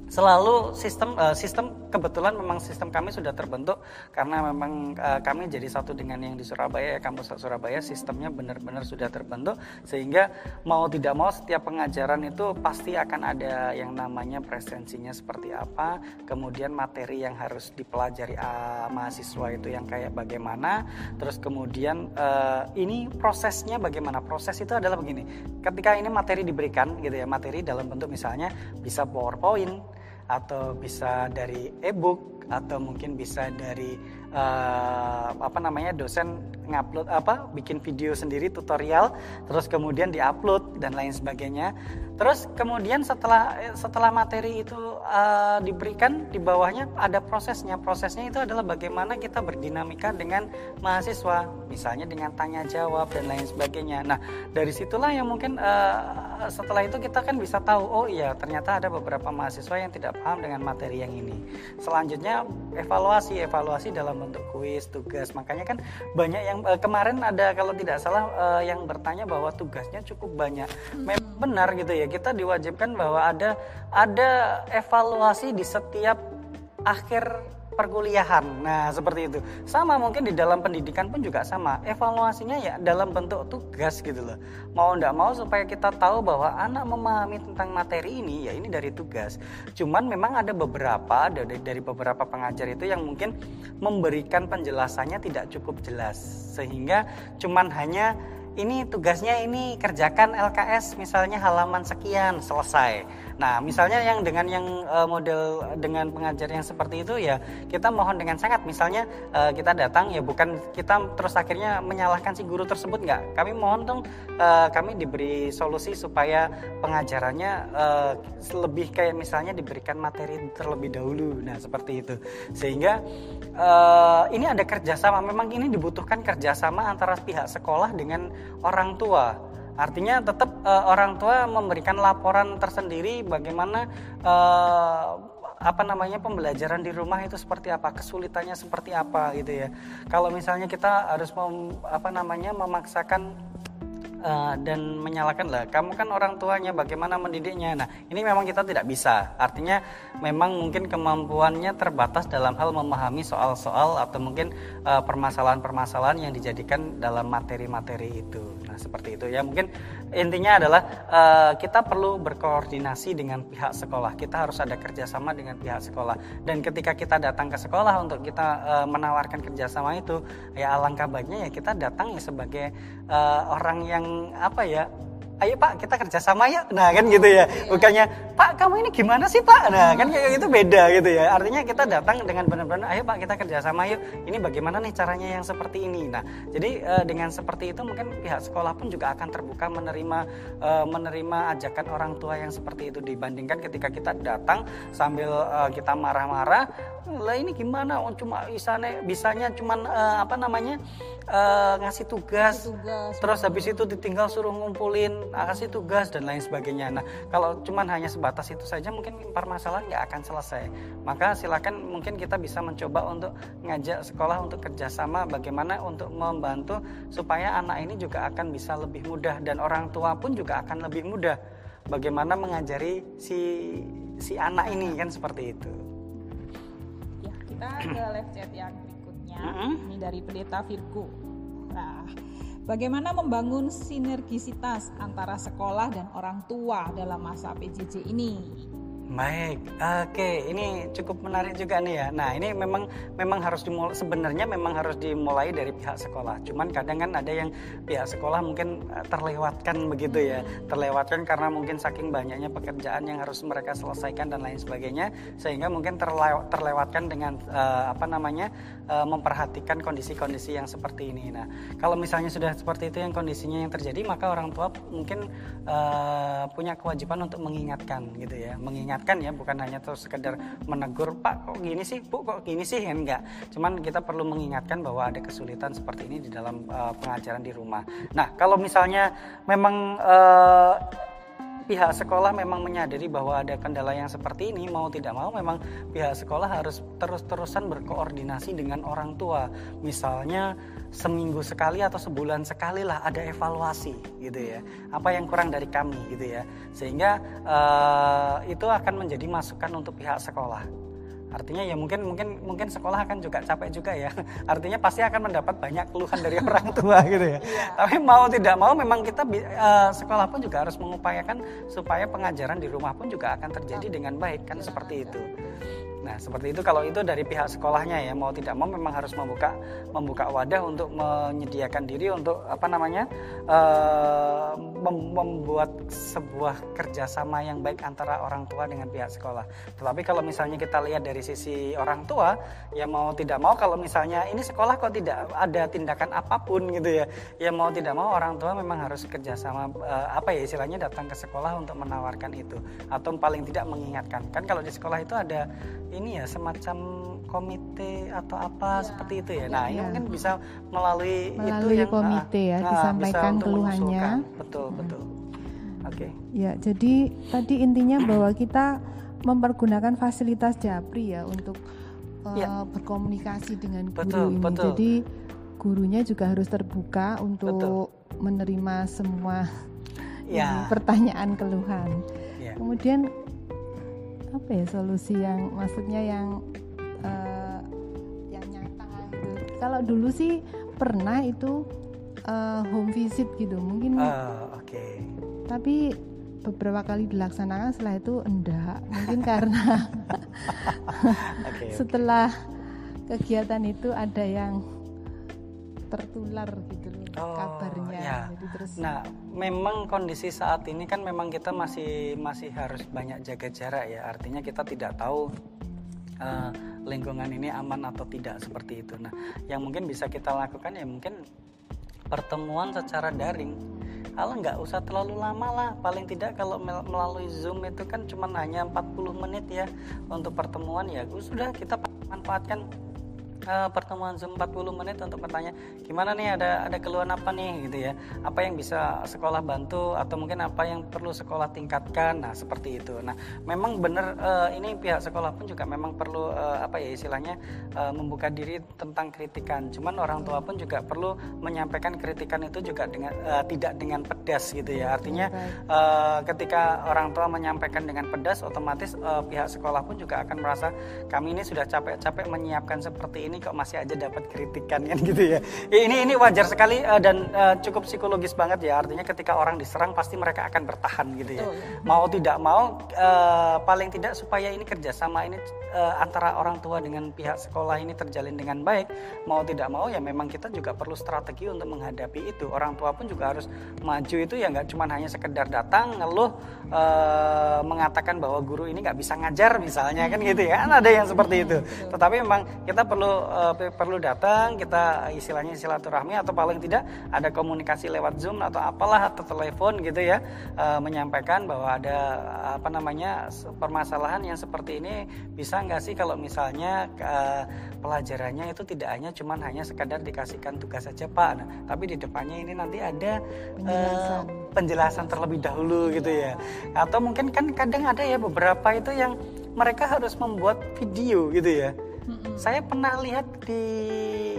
selalu sistem uh, sistem kebetulan memang sistem kami sudah terbentuk karena memang uh, kami jadi satu dengan yang di Surabaya ya kampus Surabaya sistemnya benar-benar sudah terbentuk. Sehingga mau tidak mau setiap pengajaran itu pasti akan ada yang namanya presensinya seperti apa kemudian materi yang harus dipelajari uh, mahasiswa itu yang kayak bagaimana terus kemudian uh, ini prosesnya bagaimana. Proses itu adalah begini ketika ini materi diberikan gitu ya materi dalam bentuk misalnya bisa PowerPoint atau bisa dari e-book atau mungkin bisa dari uh, apa namanya dosen ngupload apa bikin video sendiri tutorial terus kemudian diupload dan lain sebagainya. Terus kemudian setelah setelah materi itu uh, diberikan di bawahnya ada prosesnya. Prosesnya itu adalah bagaimana kita berdinamika dengan mahasiswa misalnya dengan tanya jawab dan lain sebagainya. Nah dari situlah yang mungkin uh, setelah itu kita kan bisa tahu oh iya ternyata ada beberapa mahasiswa yang tidak paham dengan materi yang ini. Selanjutnya evaluasi. Evaluasi dalam bentuk kuis tugas makanya kan banyak yang uh, kemarin ada kalau tidak salah uh, yang bertanya bahwa tugasnya cukup banyak memang hmm. benar gitu ya kita diwajibkan bahwa ada ada evaluasi di setiap akhir perkuliahan. Nah, seperti itu. Sama mungkin di dalam pendidikan pun juga sama. Evaluasinya ya dalam bentuk tugas gitu loh. Mau ndak mau supaya kita tahu bahwa anak memahami tentang materi ini ya ini dari tugas. Cuman memang ada beberapa dari, dari beberapa pengajar itu yang mungkin memberikan penjelasannya tidak cukup jelas sehingga cuman hanya ini tugasnya ini kerjakan LKS misalnya halaman sekian selesai. Nah, misalnya yang dengan yang uh, model dengan pengajar yang seperti itu ya kita mohon dengan sangat misalnya uh, kita datang ya bukan kita terus akhirnya menyalahkan si guru tersebut nggak. Kami mohon dong uh, kami diberi solusi supaya pengajarannya uh, lebih kayak misalnya diberikan materi terlebih dahulu. Nah, seperti itu. Sehingga uh, ini ada kerjasama. Memang ini dibutuhkan kerjasama antara pihak sekolah dengan orang tua Artinya tetap uh, orang tua memberikan laporan tersendiri bagaimana uh, apa namanya pembelajaran di rumah itu seperti apa, kesulitannya seperti apa gitu ya. Kalau misalnya kita harus mem, apa namanya memaksakan uh, dan menyalahkan lah kamu kan orang tuanya bagaimana mendidiknya nah ini memang kita tidak bisa artinya memang mungkin kemampuannya terbatas dalam hal memahami soal-soal atau mungkin permasalahan permasalahan-permasalahan yang dijadikan dalam materi-materi itu. Nah seperti itu. Ya mungkin intinya adalah uh, kita perlu berkoordinasi dengan pihak sekolah. Kita harus ada kerjasama dengan pihak sekolah. Dan ketika kita datang ke sekolah untuk kita uh, menawarkan kerjasama itu ya alangkah baiknya ya kita datang ya sebagai uh, orang yang apa ya ayo pak kita kerjasama ya nah kan gitu ya. Bukannya pak kamu ini gimana sih pak? Nah kan kayak gitu beda gitu ya. Artinya kita datang dengan benar-benar ayo pak kita kerjasama yuk. Ini bagaimana nih caranya yang seperti ini? Nah jadi uh, dengan seperti itu mungkin pihak sekolah pun juga akan terbuka menerima uh, menerima ajakan orang tua yang seperti itu. Dibandingkan ketika kita datang sambil uh, kita marah-marah lah ini gimana oh, cuma bisanya bisanya cuman uh, apa namanya uh, ngasih tugas, tugas terus habis itu ditinggal suruh ngumpulin kasih tugas dan lain sebagainya. Nah, kalau cuman hanya sebatas itu saja mungkin permasalahan nggak akan selesai. Maka silakan mungkin kita bisa mencoba untuk ngajak sekolah untuk kerjasama bagaimana untuk membantu supaya anak ini juga akan bisa lebih mudah dan orang tua pun juga akan lebih mudah bagaimana mengajari si si anak ini kan seperti itu. Kita ke live chat yang berikutnya. Mm-mm. Ini dari Pendeta Virgo. Nah, bagaimana membangun sinergisitas antara sekolah dan orang tua dalam masa PJJ ini? Baik, oke, ini cukup menarik juga nih ya. Nah, ini memang memang harus dimulai sebenarnya memang harus dimulai dari pihak sekolah. Cuman kadang kan ada yang pihak sekolah mungkin eh, terlewatkan begitu ya, terlewatkan karena mungkin saking banyaknya pekerjaan yang harus mereka selesaikan dan lain sebagainya, sehingga mungkin terlew- terlewatkan dengan eh, apa namanya eh, memperhatikan kondisi-kondisi yang seperti ini. Nah, kalau misalnya sudah seperti itu yang kondisinya yang terjadi, maka orang tua mungkin eh, punya kewajiban untuk mengingatkan gitu ya, mengingatkan ya, bukan hanya terus sekedar menegur, Pak kok gini sih, Bu kok gini sih, ya enggak. Cuman kita perlu mengingatkan bahwa ada kesulitan seperti ini di dalam eh, pengajaran di rumah. Nah, kalau misalnya memang eh, pihak sekolah memang menyadari bahwa ada kendala yang seperti ini mau tidak mau memang pihak sekolah harus terus-terusan berkoordinasi dengan orang tua. Misalnya seminggu sekali atau sebulan sekali lah ada evaluasi gitu ya. Apa yang kurang dari kami gitu ya. Sehingga eh, itu akan menjadi masukan untuk pihak sekolah Artinya ya mungkin mungkin mungkin sekolah akan juga capek juga ya. [laughs] Artinya pasti akan mendapat banyak keluhan dari [laughs] orang tua gitu ya. Tapi mau tidak mau memang kita eh, sekolah pun juga harus mengupayakan supaya pengajaran di rumah pun juga akan terjadi dengan baik kan seperti itu. Nah, seperti itu kalau itu dari pihak sekolahnya ya mau tidak mau memang harus membuka membuka wadah untuk menyediakan diri untuk apa namanya eh, mem- membuat sebuah kerjasama yang baik antara orang tua dengan pihak sekolah. Tetapi kalau misalnya kita lihat dari sisi orang tua, ya mau tidak mau kalau misalnya ini sekolah kok tidak ada tindakan apa pun gitu ya, ya mau tidak mau orang tua memang harus kerjasama eh, apa ya istilahnya datang ke sekolah untuk menawarkan itu atau paling tidak mengingatkan. Kan kalau di sekolah itu ada ini ya semacam komite atau apa seperti itu ya. Nah, ini Ya. mungkin bisa melalui, itu Melalui yang komite ya, bisa disampaikan untuk keluhannya. Betul, betul. Oke. Ya, jadi tadi intinya bahwa kita mempergunakan fasilitas Japri ya untuk uh, Ya. berkomunikasi dengan guru Betul, ini. betul. Jadi gurunya juga harus terbuka untuk menerima semua Ya. ini, pertanyaan keluhan. Ya. Kemudian apa ya solusi yang maksudnya yang uh, yang nyata gitu. Kalau dulu sih pernah itu uh, home visit gitu. Mungkin Ah, oke. tapi beberapa kali dilaksanakan setelah itu enggak mungkin karena [laughs] Oke. [laughs] setelah kegiatan itu ada yang tertular gitu loh Oh, kabarnya ya. jadi terus Nah, memang kondisi saat ini kan memang kita masih masih harus banyak jaga jarak ya. Artinya kita tidak tahu eh, lingkungan ini aman atau tidak seperti itu. Nah, yang mungkin bisa kita lakukan ya mungkin pertemuan secara daring. Kalau nggak usah terlalu lama lah, paling tidak kalau mel- melalui Zoom itu kan cuma hanya 40 menit ya untuk pertemuan ya. Sudah kita manfaatkan eh, pertemuan Zoom 40 menit untuk bertanya gimana nih ada ada keluhan apa nih? Gitu ya. Apa yang bisa sekolah bantu atau mungkin apa yang perlu sekolah tingkatkan? Nah seperti itu. Nah memang benar eh, ini pihak sekolah pun juga memang perlu eh, apa ya istilahnya eh, membuka diri tentang kritikan. Cuman orang tua pun juga perlu menyampaikan kritikan itu juga dengan eh, tidak dengan pedas gitu ya. Artinya eh, ketika orang tua menyampaikan dengan pedas otomatis eh, pihak sekolah pun juga akan merasa kami ini sudah capek-capek menyiapkan seperti ini kok masih aja dapat kritikan kan [laughs] gitu ya. Ya, Ini ini wajar sekali eh, dan eh, cukup psikologis banget ya. Artinya ketika orang diserang pasti mereka akan bertahan gitu ya. Mau tidak mau eh, paling tidak supaya ini kerjasama ini eh, antara orang tua dengan pihak sekolah ini terjalin dengan baik. Mau tidak mau ya memang kita juga perlu strategi untuk menghadapi itu. Orang tua pun juga harus maju itu ya nggak cuma hanya sekedar datang ngeluh eh, mengatakan bahwa guru ini nggak bisa ngajar misalnya kan gitu ya. Kan ada yang seperti itu. Tetapi memang kita perlu pe- perlu datang kita istilahnya silaturahmi atau paling tidak ada komunikasi lewat Zoom atau apalah atau telepon gitu ya eh, menyampaikan bahwa ada apa namanya permasalahan yang seperti ini bisa nggak sih kalau misalnya eh, pelajarannya itu tidak hanya cuman hanya sekadar dikasihkan tugas saja Pak. Nah, tapi di depannya ini nanti ada Penjelasan. penjelasan terlebih dahulu gitu ya. Atau mungkin kan kadang ada ya beberapa itu yang mereka harus membuat video gitu ya. Saya pernah lihat di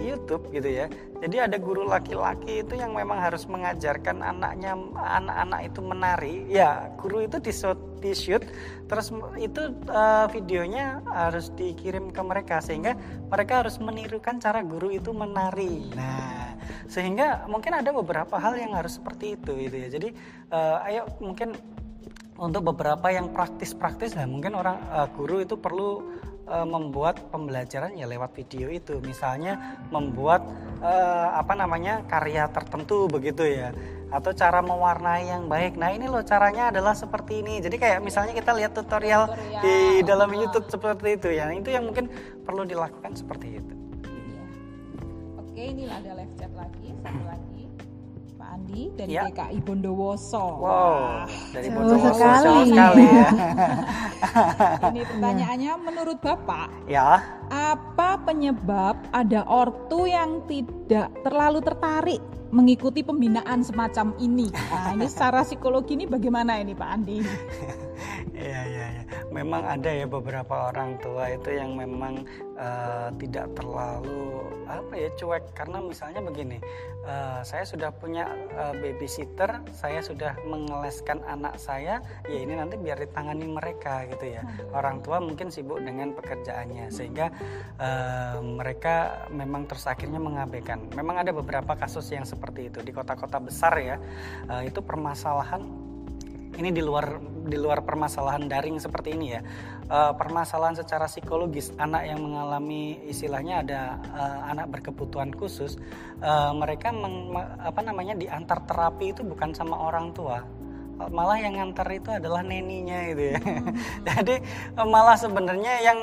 YouTube gitu ya. Jadi ada guru laki-laki itu yang memang harus mengajarkan anaknya anak-anak itu menari. Ya, guru itu di shoot, terus itu uh, videonya harus dikirim ke mereka sehingga mereka harus menirukan cara guru itu menari. Nah, sehingga mungkin ada beberapa hal yang harus seperti itu gitu ya. Jadi uh, ayo mungkin untuk beberapa yang praktis-praktis lah mungkin orang uh, guru itu perlu uh, membuat pembelajaran ya lewat video itu. Misalnya membuat uh, apa namanya karya tertentu begitu ya. Atau cara mewarnai yang baik. Nah ini loh caranya adalah seperti ini. Jadi kayak misalnya kita lihat tutorial, tutorial. di dalam YouTube seperti itu ya. Itu yang mungkin perlu dilakukan seperti itu. Iya. oke ini ada live chat lagi. Satu lagi Andi dari ya. DKI Bondowoso. Wow, dari Bondowoso sekali. sekali [laughs] ya. Ini pertanyaannya menurut Bapak, ya. Apa penyebab ada ortu yang tidak terlalu tertarik mengikuti pembinaan semacam ini? Nah, ini secara psikologi ini bagaimana ini Pak Andi? [laughs] Iya, iya, iya. Memang ada ya beberapa orang tua itu yang memang uh, tidak terlalu apa ya cuek karena misalnya begini, uh, saya sudah punya uh, babysitter, saya sudah mengeleskan anak saya, ya ini nanti biar ditangani mereka gitu ya. Orang tua mungkin sibuk dengan pekerjaannya sehingga uh, mereka memang terus akhirnya mengabaikan. Memang ada beberapa kasus yang seperti itu di kota-kota besar ya, uh, itu permasalahan ini di luar di luar permasalahan daring seperti ini ya. Uh, permasalahan secara psikologis anak yang mengalami istilahnya ada uh, anak berkebutuhan khusus uh, mereka meng, apa namanya diantar terapi itu bukan sama orang tua. Malah yang ngantar itu adalah neninya gitu ya. Hmm. [laughs] jadi malah sebenarnya yang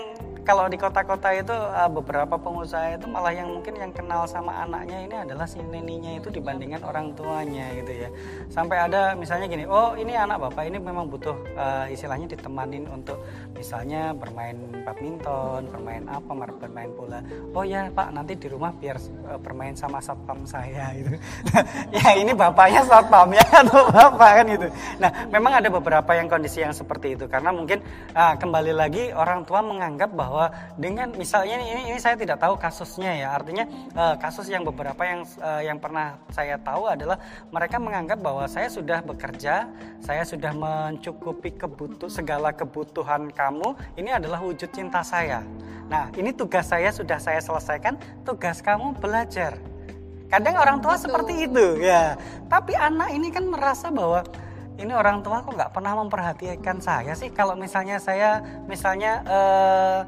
kalau di kota-kota itu uh, beberapa pengusaha itu malah yang mungkin yang kenal sama anaknya ini adalah si neninya itu dibandingkan orang tuanya gitu ya. Sampai ada misalnya gini oh ini anak bapak ini memang butuh uh, istilahnya ditemanin untuk misalnya bermain badminton bermain apa bermain bola. Oh ya pak nanti di rumah biar uh, bermain sama satpam saya [laughs] gitu. Ya ini bapaknya satpam ya [laughs] atau bapak kan itu nah memang ada beberapa yang kondisi yang seperti itu. Karena mungkin uh, kembali lagi orang tua menganggap bahwa bahwa dengan misalnya ini ini saya tidak tahu kasusnya ya. Artinya uh, kasus yang beberapa yang uh, yang pernah saya tahu adalah mereka menganggap bahwa saya sudah bekerja saya sudah mencukupi kebutuh segala kebutuhan kamu ini adalah wujud cinta saya. Nah ini tugas saya sudah saya selesaikan tugas kamu belajar. Kadang orang tua seperti itu ya. Tapi anak ini kan merasa bahwa ini orang tua kok nggak pernah memperhatikan saya sih? Kalau misalnya saya misalnya uh,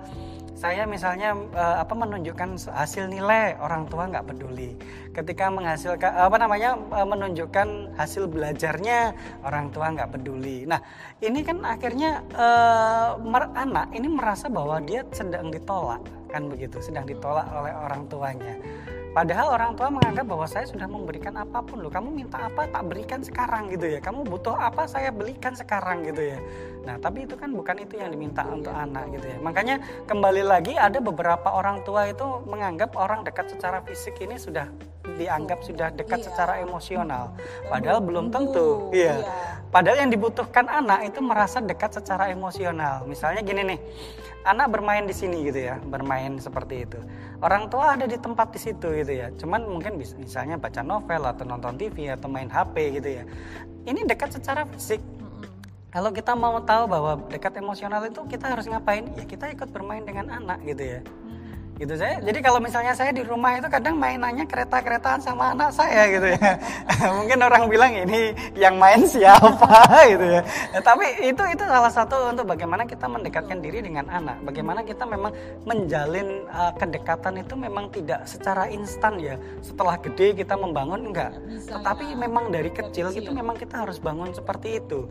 saya misalnya uh, apa menunjukkan hasil nilai orang tua nggak peduli. Ketika menghasilkan apa namanya uh, menunjukkan hasil belajarnya orang tua nggak peduli. Nah ini kan akhirnya uh, anak ini merasa bahwa dia sedang ditolak kan begitu? Sedang ditolak oleh orang tuanya Padahal orang tua menganggap bahwa saya sudah memberikan apa pun loh. Kamu minta apa tak berikan sekarang gitu ya. Kamu butuh apa saya belikan sekarang gitu ya. Nah tapi itu kan bukan itu yang diminta untuk anak gitu ya. Makanya kembali lagi ada beberapa orang tua itu menganggap orang dekat secara fisik ini sudah dianggap sudah dekat iya. secara emosional. Padahal belum tentu. Iya. iya. Padahal yang dibutuhkan anak itu merasa dekat secara emosional. Misalnya gini nih, anak bermain di sini gitu ya, bermain seperti itu. Orang tua ada di tempat di situ gitu ya. Cuman mungkin bisa misalnya baca novel atau nonton TV atau main HP gitu ya. Ini dekat secara fisik. Kalau kita mau tahu bahwa dekat emosional itu kita harus ngapain? Ya kita ikut bermain dengan anak gitu ya gitu. Saya jadi kalau misalnya saya di rumah itu kadang mainannya kereta-keretaan sama anak saya gitu ya. [laughs] Mungkin orang bilang ini yang main siapa? [laughs] Gitu ya. Nah, tapi itu itu salah satu untuk bagaimana kita mendekatkan diri dengan anak. Bagaimana kita memang menjalin uh, kedekatan itu memang tidak secara instan ya. Setelah gede kita membangun enggak. Tetapi memang dari kecil itu memang kita harus bangun seperti itu.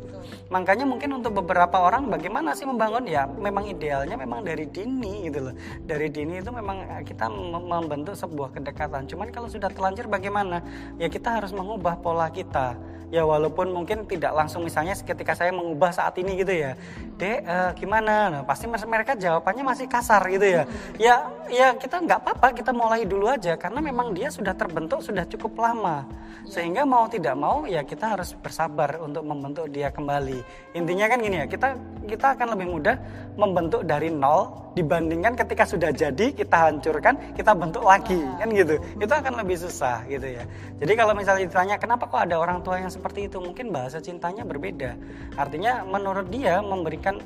Makanya mungkin untuk beberapa orang bagaimana sih membangun? Ya memang idealnya memang dari dini gitu loh. Dari dini itu memang eh, kita membentuk sebuah kedekatan. Cuman kalau sudah telanjur bagaimana? Ya kita harus mengubah pola kita. Ya walaupun mungkin tidak langsung misalnya ketika saya mengubah saat ini gitu ya. Dek eh, gimana? Nah, pasti mereka jawabannya masih kasar gitu ya. Ya ya kita nggak apa-apa kita mulai dulu aja. Karena memang dia sudah terbentuk sudah cukup lama. Sehingga mau tidak mau ya kita harus bersabar untuk membentuk dia kembali. Intinya kan gini ya kita kita akan lebih mudah membentuk dari nol dibandingkan ketika sudah jadi kita hancurkan kita bentuk lagi. Kan gitu. Itu akan lebih susah gitu ya. Jadi kalau misalnya ditanya kenapa kok ada orang tua yang seperti itu mungkin bahasa cintanya berbeda artinya menurut dia memberikan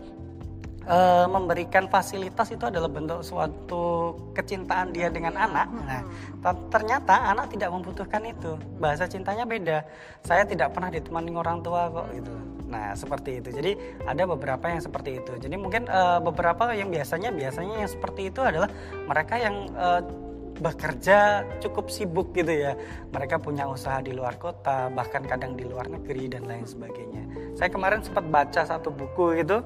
eh, memberikan fasilitas itu adalah bentuk suatu kecintaan dia dengan anak. Nah, ter- ternyata anak tidak membutuhkan itu. Bahasa cintanya beda. Saya tidak pernah ditemani orang tua kok gitu. Nah, seperti itu. Jadi ada beberapa yang seperti itu. Jadi mungkin eh, beberapa yang biasanya biasanya yang seperti itu adalah mereka yang eh, bekerja cukup sibuk gitu ya. Mereka punya usaha di luar kota, bahkan kadang di luar negeri dan lain sebagainya. Saya kemarin sempat baca satu buku gitu,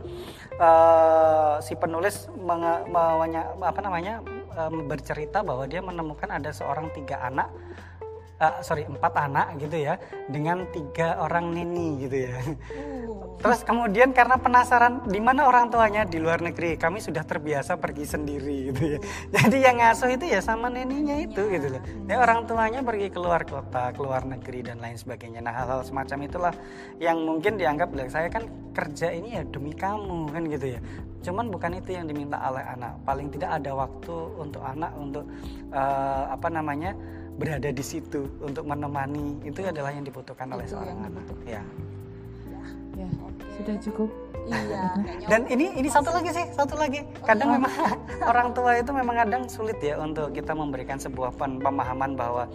eh, si penulis menge- apa namanya eh, bercerita bahwa dia menemukan ada seorang tiga anak, eh, sorry empat anak gitu ya, dengan tiga orang neni gitu ya. Terus kemudian karena penasaran di mana orang tuanya di luar negeri, kami sudah terbiasa pergi sendiri gitu ya. [laughs] Jadi yang ngasuh itu ya sama neninya itu gitu loh. Ya orang tuanya pergi keluar kota, keluar negeri dan lain sebagainya. Nah hal-hal semacam itulah yang mungkin dianggap "Lah, saya kan kerja ini ya demi kamu kan gitu ya. Cuman bukan itu yang diminta oleh anak. Paling tidak ada waktu untuk anak untuk eh, apa namanya berada di situ untuk menemani itu adalah yang dibutuhkan oleh Itu seorang anak. Ya. Ya, sudah cukup. Iya. [laughs] Dan ini ini satu lagi sih, satu lagi. Kadang memang [laughs] orang tua itu memang kadang sulit ya untuk kita memberikan sebuah pemahaman bahwa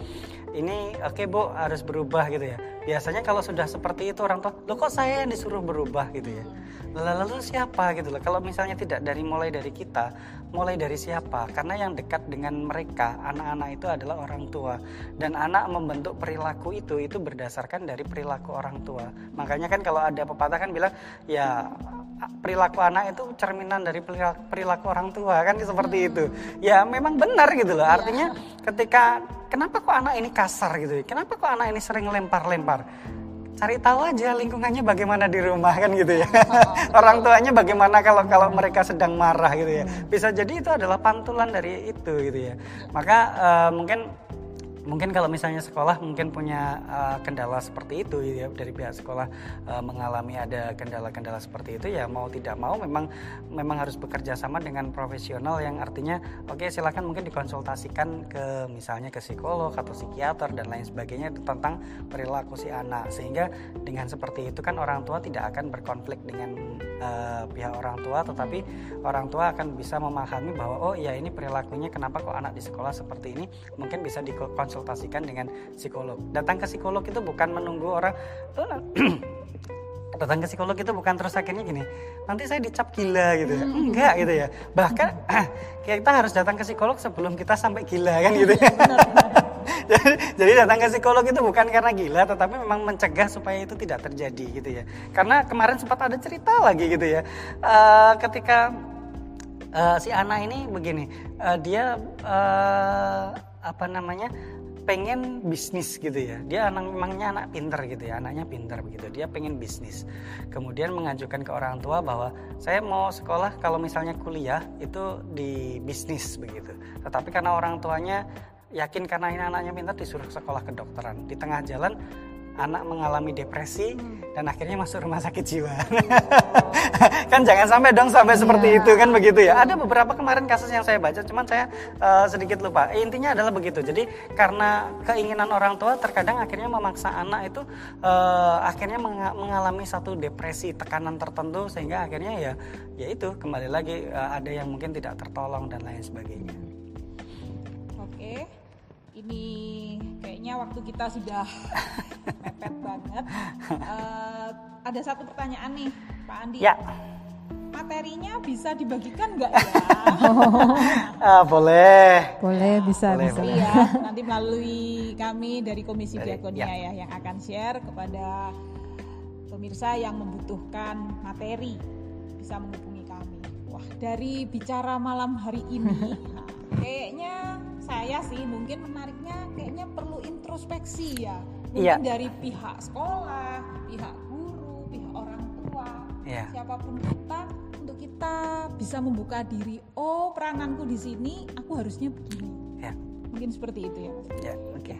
ini oke Bu harus berubah gitu ya. Biasanya kalau sudah seperti itu orang tua, lo kok saya yang disuruh berubah gitu ya. Lalu, siapa gitu loh. Kalau misalnya tidak dari mulai dari kita, mulai dari siapa? Karena yang dekat dengan mereka, anak-anak itu adalah orang tua. Dan anak membentuk perilaku itu itu berdasarkan dari perilaku orang tua. Makanya kan kalau ada pepatah kan bilang ya perilaku anak itu cerminan dari perilaku, orang tua kan seperti itu. Ya memang benar gitu loh. Artinya ketika kenapa kok anak ini kasar gitu? Kenapa kok anak ini sering lempar-lempar? Cari tahu aja lingkungannya bagaimana di rumah kan gitu ya. [laughs] Orang tuanya bagaimana kalau kalau mereka sedang marah gitu ya. Bisa jadi itu adalah pantulan dari itu gitu ya. Maka eh, mungkin mungkin kalau misalnya sekolah mungkin punya uh, kendala seperti itu ya dari pihak sekolah uh, mengalami ada kendala-kendala seperti itu ya mau tidak mau memang memang harus bekerja sama dengan profesional yang artinya oke silakan mungkin dikonsultasikan ke misalnya ke psikolog atau psikiater dan lain sebagainya tentang perilaku si anak. Sehingga dengan seperti itu kan orang tua tidak akan berkonflik dengan uh, pihak orang tua tetapi orang tua akan bisa memahami bahwa oh ya ini perilakunya kenapa kok anak di sekolah seperti ini mungkin bisa dikonsultasikan dengan psikolog. Datang ke psikolog itu bukan menunggu orang [clears throat] datang ke psikolog itu bukan terus akhirnya gini nanti saya dicap gila gitu. Ya enggak gitu ya. Bahkan [clears throat] kita harus datang ke psikolog sebelum kita sampai gila kan gitu ya. [laughs] Jadi, datang ke psikolog itu bukan karena gila tetapi memang mencegah supaya itu tidak terjadi gitu ya. Karena kemarin sempat ada cerita lagi gitu ya. Eh, ketika eh, si anak ini begini eh, dia eh, apa namanya pengen bisnis gitu ya. Dia anak memangnya anak pinter gitu ya anaknya pinter begitu. Dia pengen bisnis. Kemudian mengajukan ke orang tua bahwa saya mau sekolah kalau misalnya kuliah itu di bisnis begitu. Tetapi karena orang tuanya yakin karena ini anaknya pintar disuruh sekolah kedokteran. Di tengah jalan anak mengalami depresi dan akhirnya masuk rumah sakit jiwa. [laughs] Kan jangan sampai dong sampai seperti itu kan begitu ya? Ada beberapa kemarin kasus yang saya baca cuman saya eh, sedikit lupa. Intinya adalah begitu. Jadi karena keinginan orang tua terkadang akhirnya memaksa anak itu eh, akhirnya menga- mengalami satu depresi tekanan tertentu sehingga akhirnya ya ya itu kembali lagi eh, ada yang mungkin tidak tertolong dan lain sebagainya. Oke, ini kayaknya waktu kita sudah [laughs] mepet banget. Eh, ada satu pertanyaan nih, Pak Andi. ya Materinya bisa dibagikan nggak ya? [laughs] ah, boleh Boleh, bisa, Boleh, bisa. boleh. Iya, nanti melalui kami dari Komisi Diakonia ya. ya yang akan share kepada pemirsa yang membutuhkan materi bisa menghubungi kami. Wah, dari bicara malam hari ini, [laughs] kayaknya saya sih mungkin menariknya kayaknya perlu introspeksi ya. Mungkin Iya. dari pihak sekolah, pihak guru, pihak orang tua, Iya. siapa pun kita untuk kita bisa membuka diri. Oh, perananku di sini aku harusnya begini. Ya. Mungkin seperti itu ya. Mas. Ya, oke.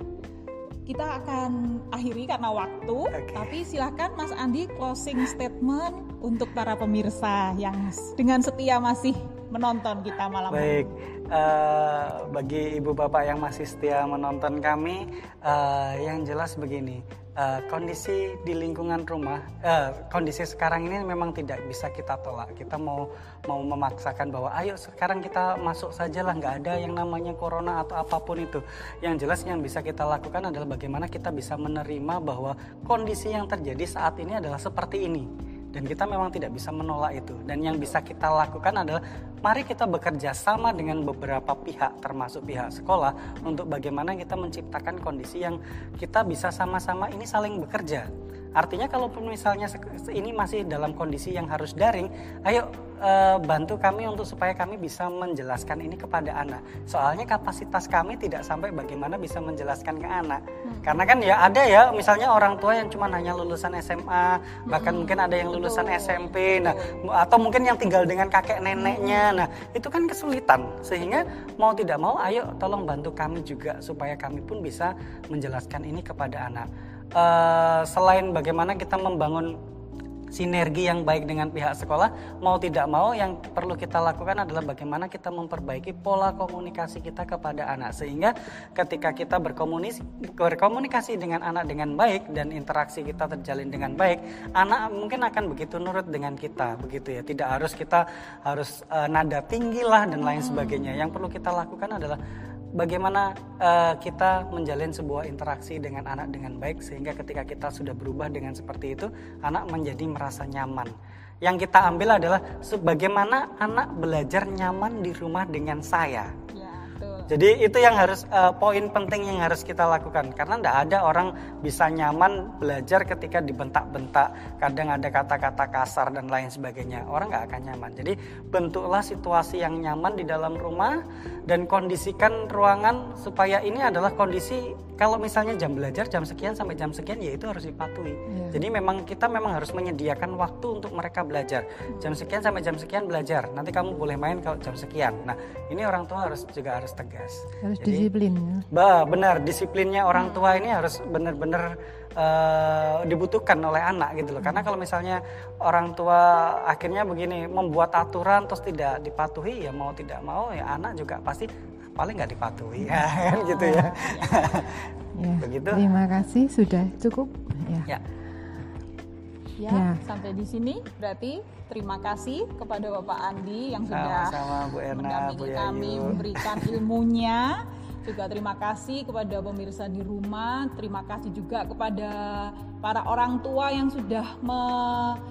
Kita akan akhiri karena waktu, Oke. tapi silahkan Mas Andi closing statement untuk para pemirsa yang dengan setia masih menonton kita malam Baik, ini. eh, bagi ibu bapak yang masih setia menonton kami, eh, yang jelas begini, eh, kondisi di lingkungan rumah, eh, kondisi sekarang ini memang tidak bisa kita tolak. Kita mau mau memaksakan bahwa ayo sekarang kita masuk sajalah, nggak ada yang namanya corona atau apa pun itu. Yang jelas yang bisa kita lakukan adalah bagaimana kita bisa menerima bahwa kondisi yang terjadi saat ini adalah seperti ini dan kita memang tidak bisa menolak itu. Dan yang bisa kita lakukan adalah mari kita bekerja sama dengan beberapa pihak termasuk pihak sekolah untuk bagaimana kita menciptakan kondisi yang kita bisa sama-sama ini saling bekerja artinya kalaupun misalnya ini masih dalam kondisi yang harus daring ayo eh, bantu kami untuk supaya kami bisa menjelaskan ini kepada anak. Soalnya kapasitas kami tidak sampai bagaimana bisa menjelaskan ke anak. Karena kan ya ada ya misalnya orang tua yang cuma hanya lulusan SMA bahkan mungkin ada yang lulusan SMP nah atau mungkin yang tinggal dengan kakek neneknya nah itu kan kesulitan. Sehingga mau tidak mau ayo tolong bantu kami juga supaya kami pun bisa menjelaskan ini kepada anak Eh, selain bagaimana kita membangun sinergi yang baik dengan pihak sekolah mau tidak mau yang perlu kita lakukan adalah bagaimana kita memperbaiki pola komunikasi kita kepada anak. Sehingga ketika kita berkomunikasi berkomunikasi dengan anak dengan baik dan interaksi kita terjalin dengan baik anak mungkin akan begitu nurut dengan kita begitu ya. Tidak harus kita harus eh, nada tinggi lah dan lain sebagainya. Yang perlu kita lakukan adalah bagaimana eh, kita menjalin sebuah interaksi dengan anak dengan baik sehingga ketika kita sudah berubah dengan seperti itu anak menjadi merasa nyaman yang kita ambil adalah bagaimana anak belajar nyaman di rumah dengan saya Ya. Jadi itu yang harus eh, poin penting yang harus kita lakukan karena tidak ada orang bisa nyaman belajar ketika dibentak-bentak, kadang ada kata-kata kasar dan lain sebagainya. Orang nggak akan nyaman. Jadi bentuklah situasi yang nyaman di dalam rumah dan kondisikan ruangan supaya ini adalah kondisi kalau misalnya jam belajar jam sekian sampai jam sekian ya itu harus dipatuhi. Jadi memang kita memang harus menyediakan waktu untuk mereka belajar. Jam sekian sampai jam sekian belajar. Nanti kamu boleh main kalau jam sekian. Nah, ini orang tua harus juga harus tegas. Harus Jadi, disiplin ya. Bah, benar disiplinnya orang tua ini harus benar-benar eh, dibutuhkan oleh anak gitu loh. Karena kalau misalnya orang tua akhirnya begini membuat aturan terus tidak dipatuhi ya mau tidak mau ya anak juga pasti paling nggak dipatuhi [laughs] ya kan gitu ya. Ya, [laughs] Begitu. Terima kasih sudah cukup. Ya. ya. Ya, Ya. sampai di sini berarti terima kasih kepada Bapak Andi yang sudah Sama-sama Bu Erna, Bu mendampingi kami Yayu. memberikan ilmunya. Juga terima kasih kepada pemirsa di rumah. Terima kasih juga kepada para orang tua yang sudah me-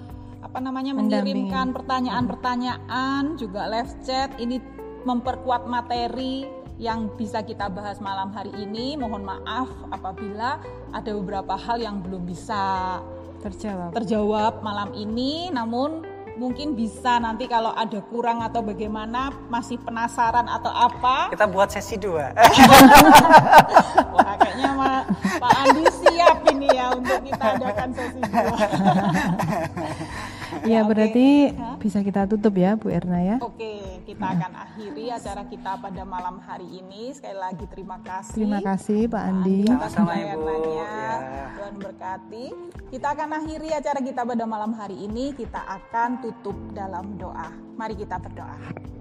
apa namanya mengirimkan pertanyaan-pertanyaan, juga live chat. Ini memperkuat materi yang bisa kita bahas malam hari ini. Mohon maaf apabila ada beberapa hal yang belum bisa Terjawab. terjawab malam ini namun mungkin bisa nanti kalau ada kurang atau bagaimana masih penasaran atau apa Kita buat sesi dua. [laughs] wah kayaknya Ma- Pak Andi siap ini ya untuk kita adakan sesi dua [laughs] Ya oke. berarti bisa kita tutup ya Bu Erna ya. Oke, kita akan akhiri acara kita pada malam hari ini. Sekali lagi terima kasih. Terima kasih Pak Andi. Sama-sama, Ibu. pelayanannya. Ya. Tuhan berkati. Kita akan akhiri acara kita pada malam hari ini. Kita akan tutup dalam doa. Mari kita berdoa.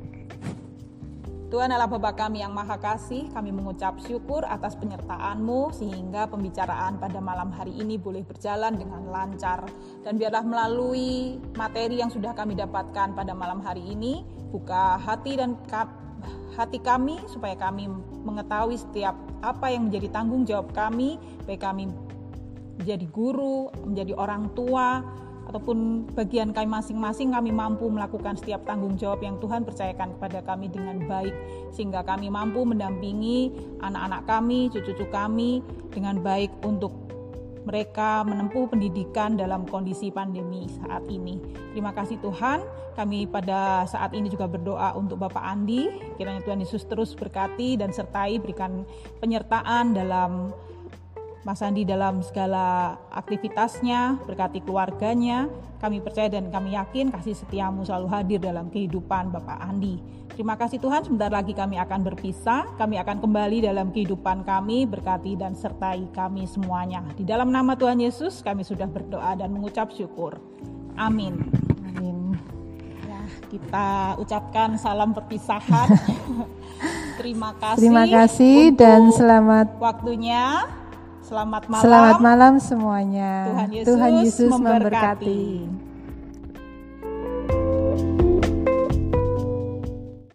Tuhan adalah Bapa kami yang Maha Kasih, kami mengucap syukur atas penyertaan-Mu sehingga pembicaraan pada malam hari ini boleh berjalan dengan lancar. Dan biarlah melalui materi yang sudah kami dapatkan pada malam hari ini, buka hati dan ka- hati kami supaya kami mengetahui setiap apa yang menjadi tanggung jawab kami, baik kami menjadi guru, menjadi orang tua, ataupun bagian kami masing-masing kami mampu melakukan setiap tanggung jawab yang Tuhan percayakan kepada kami dengan baik sehingga kami mampu mendampingi anak-anak kami, cucu-cucu kami dengan baik untuk mereka menempuh pendidikan dalam kondisi pandemi saat ini. Terima kasih Tuhan. Kami pada saat ini juga berdoa untuk Bapak Andi. Kiranya Tuhan Yesus terus berkati dan sertai berikan penyertaan dalam Mas Andi dalam segala aktivitasnya, berkati keluarganya. Kami percaya dan kami yakin kasih setiamu selalu hadir dalam kehidupan Bapak Andi. Terima kasih Tuhan, sebentar lagi kami akan berpisah. Kami akan kembali dalam kehidupan kami, berkati dan sertai kami semuanya. Di dalam nama Tuhan Yesus, kami sudah berdoa dan mengucap syukur. Amin. Amin. Ya, kita ucapkan salam perpisahan. [laughs] Terima kasih. Terima kasih dan selamat waktunya. Selamat malam. selamat malam semuanya. Tuhan Yesus, Tuhan Yesus memberkati. memberkati.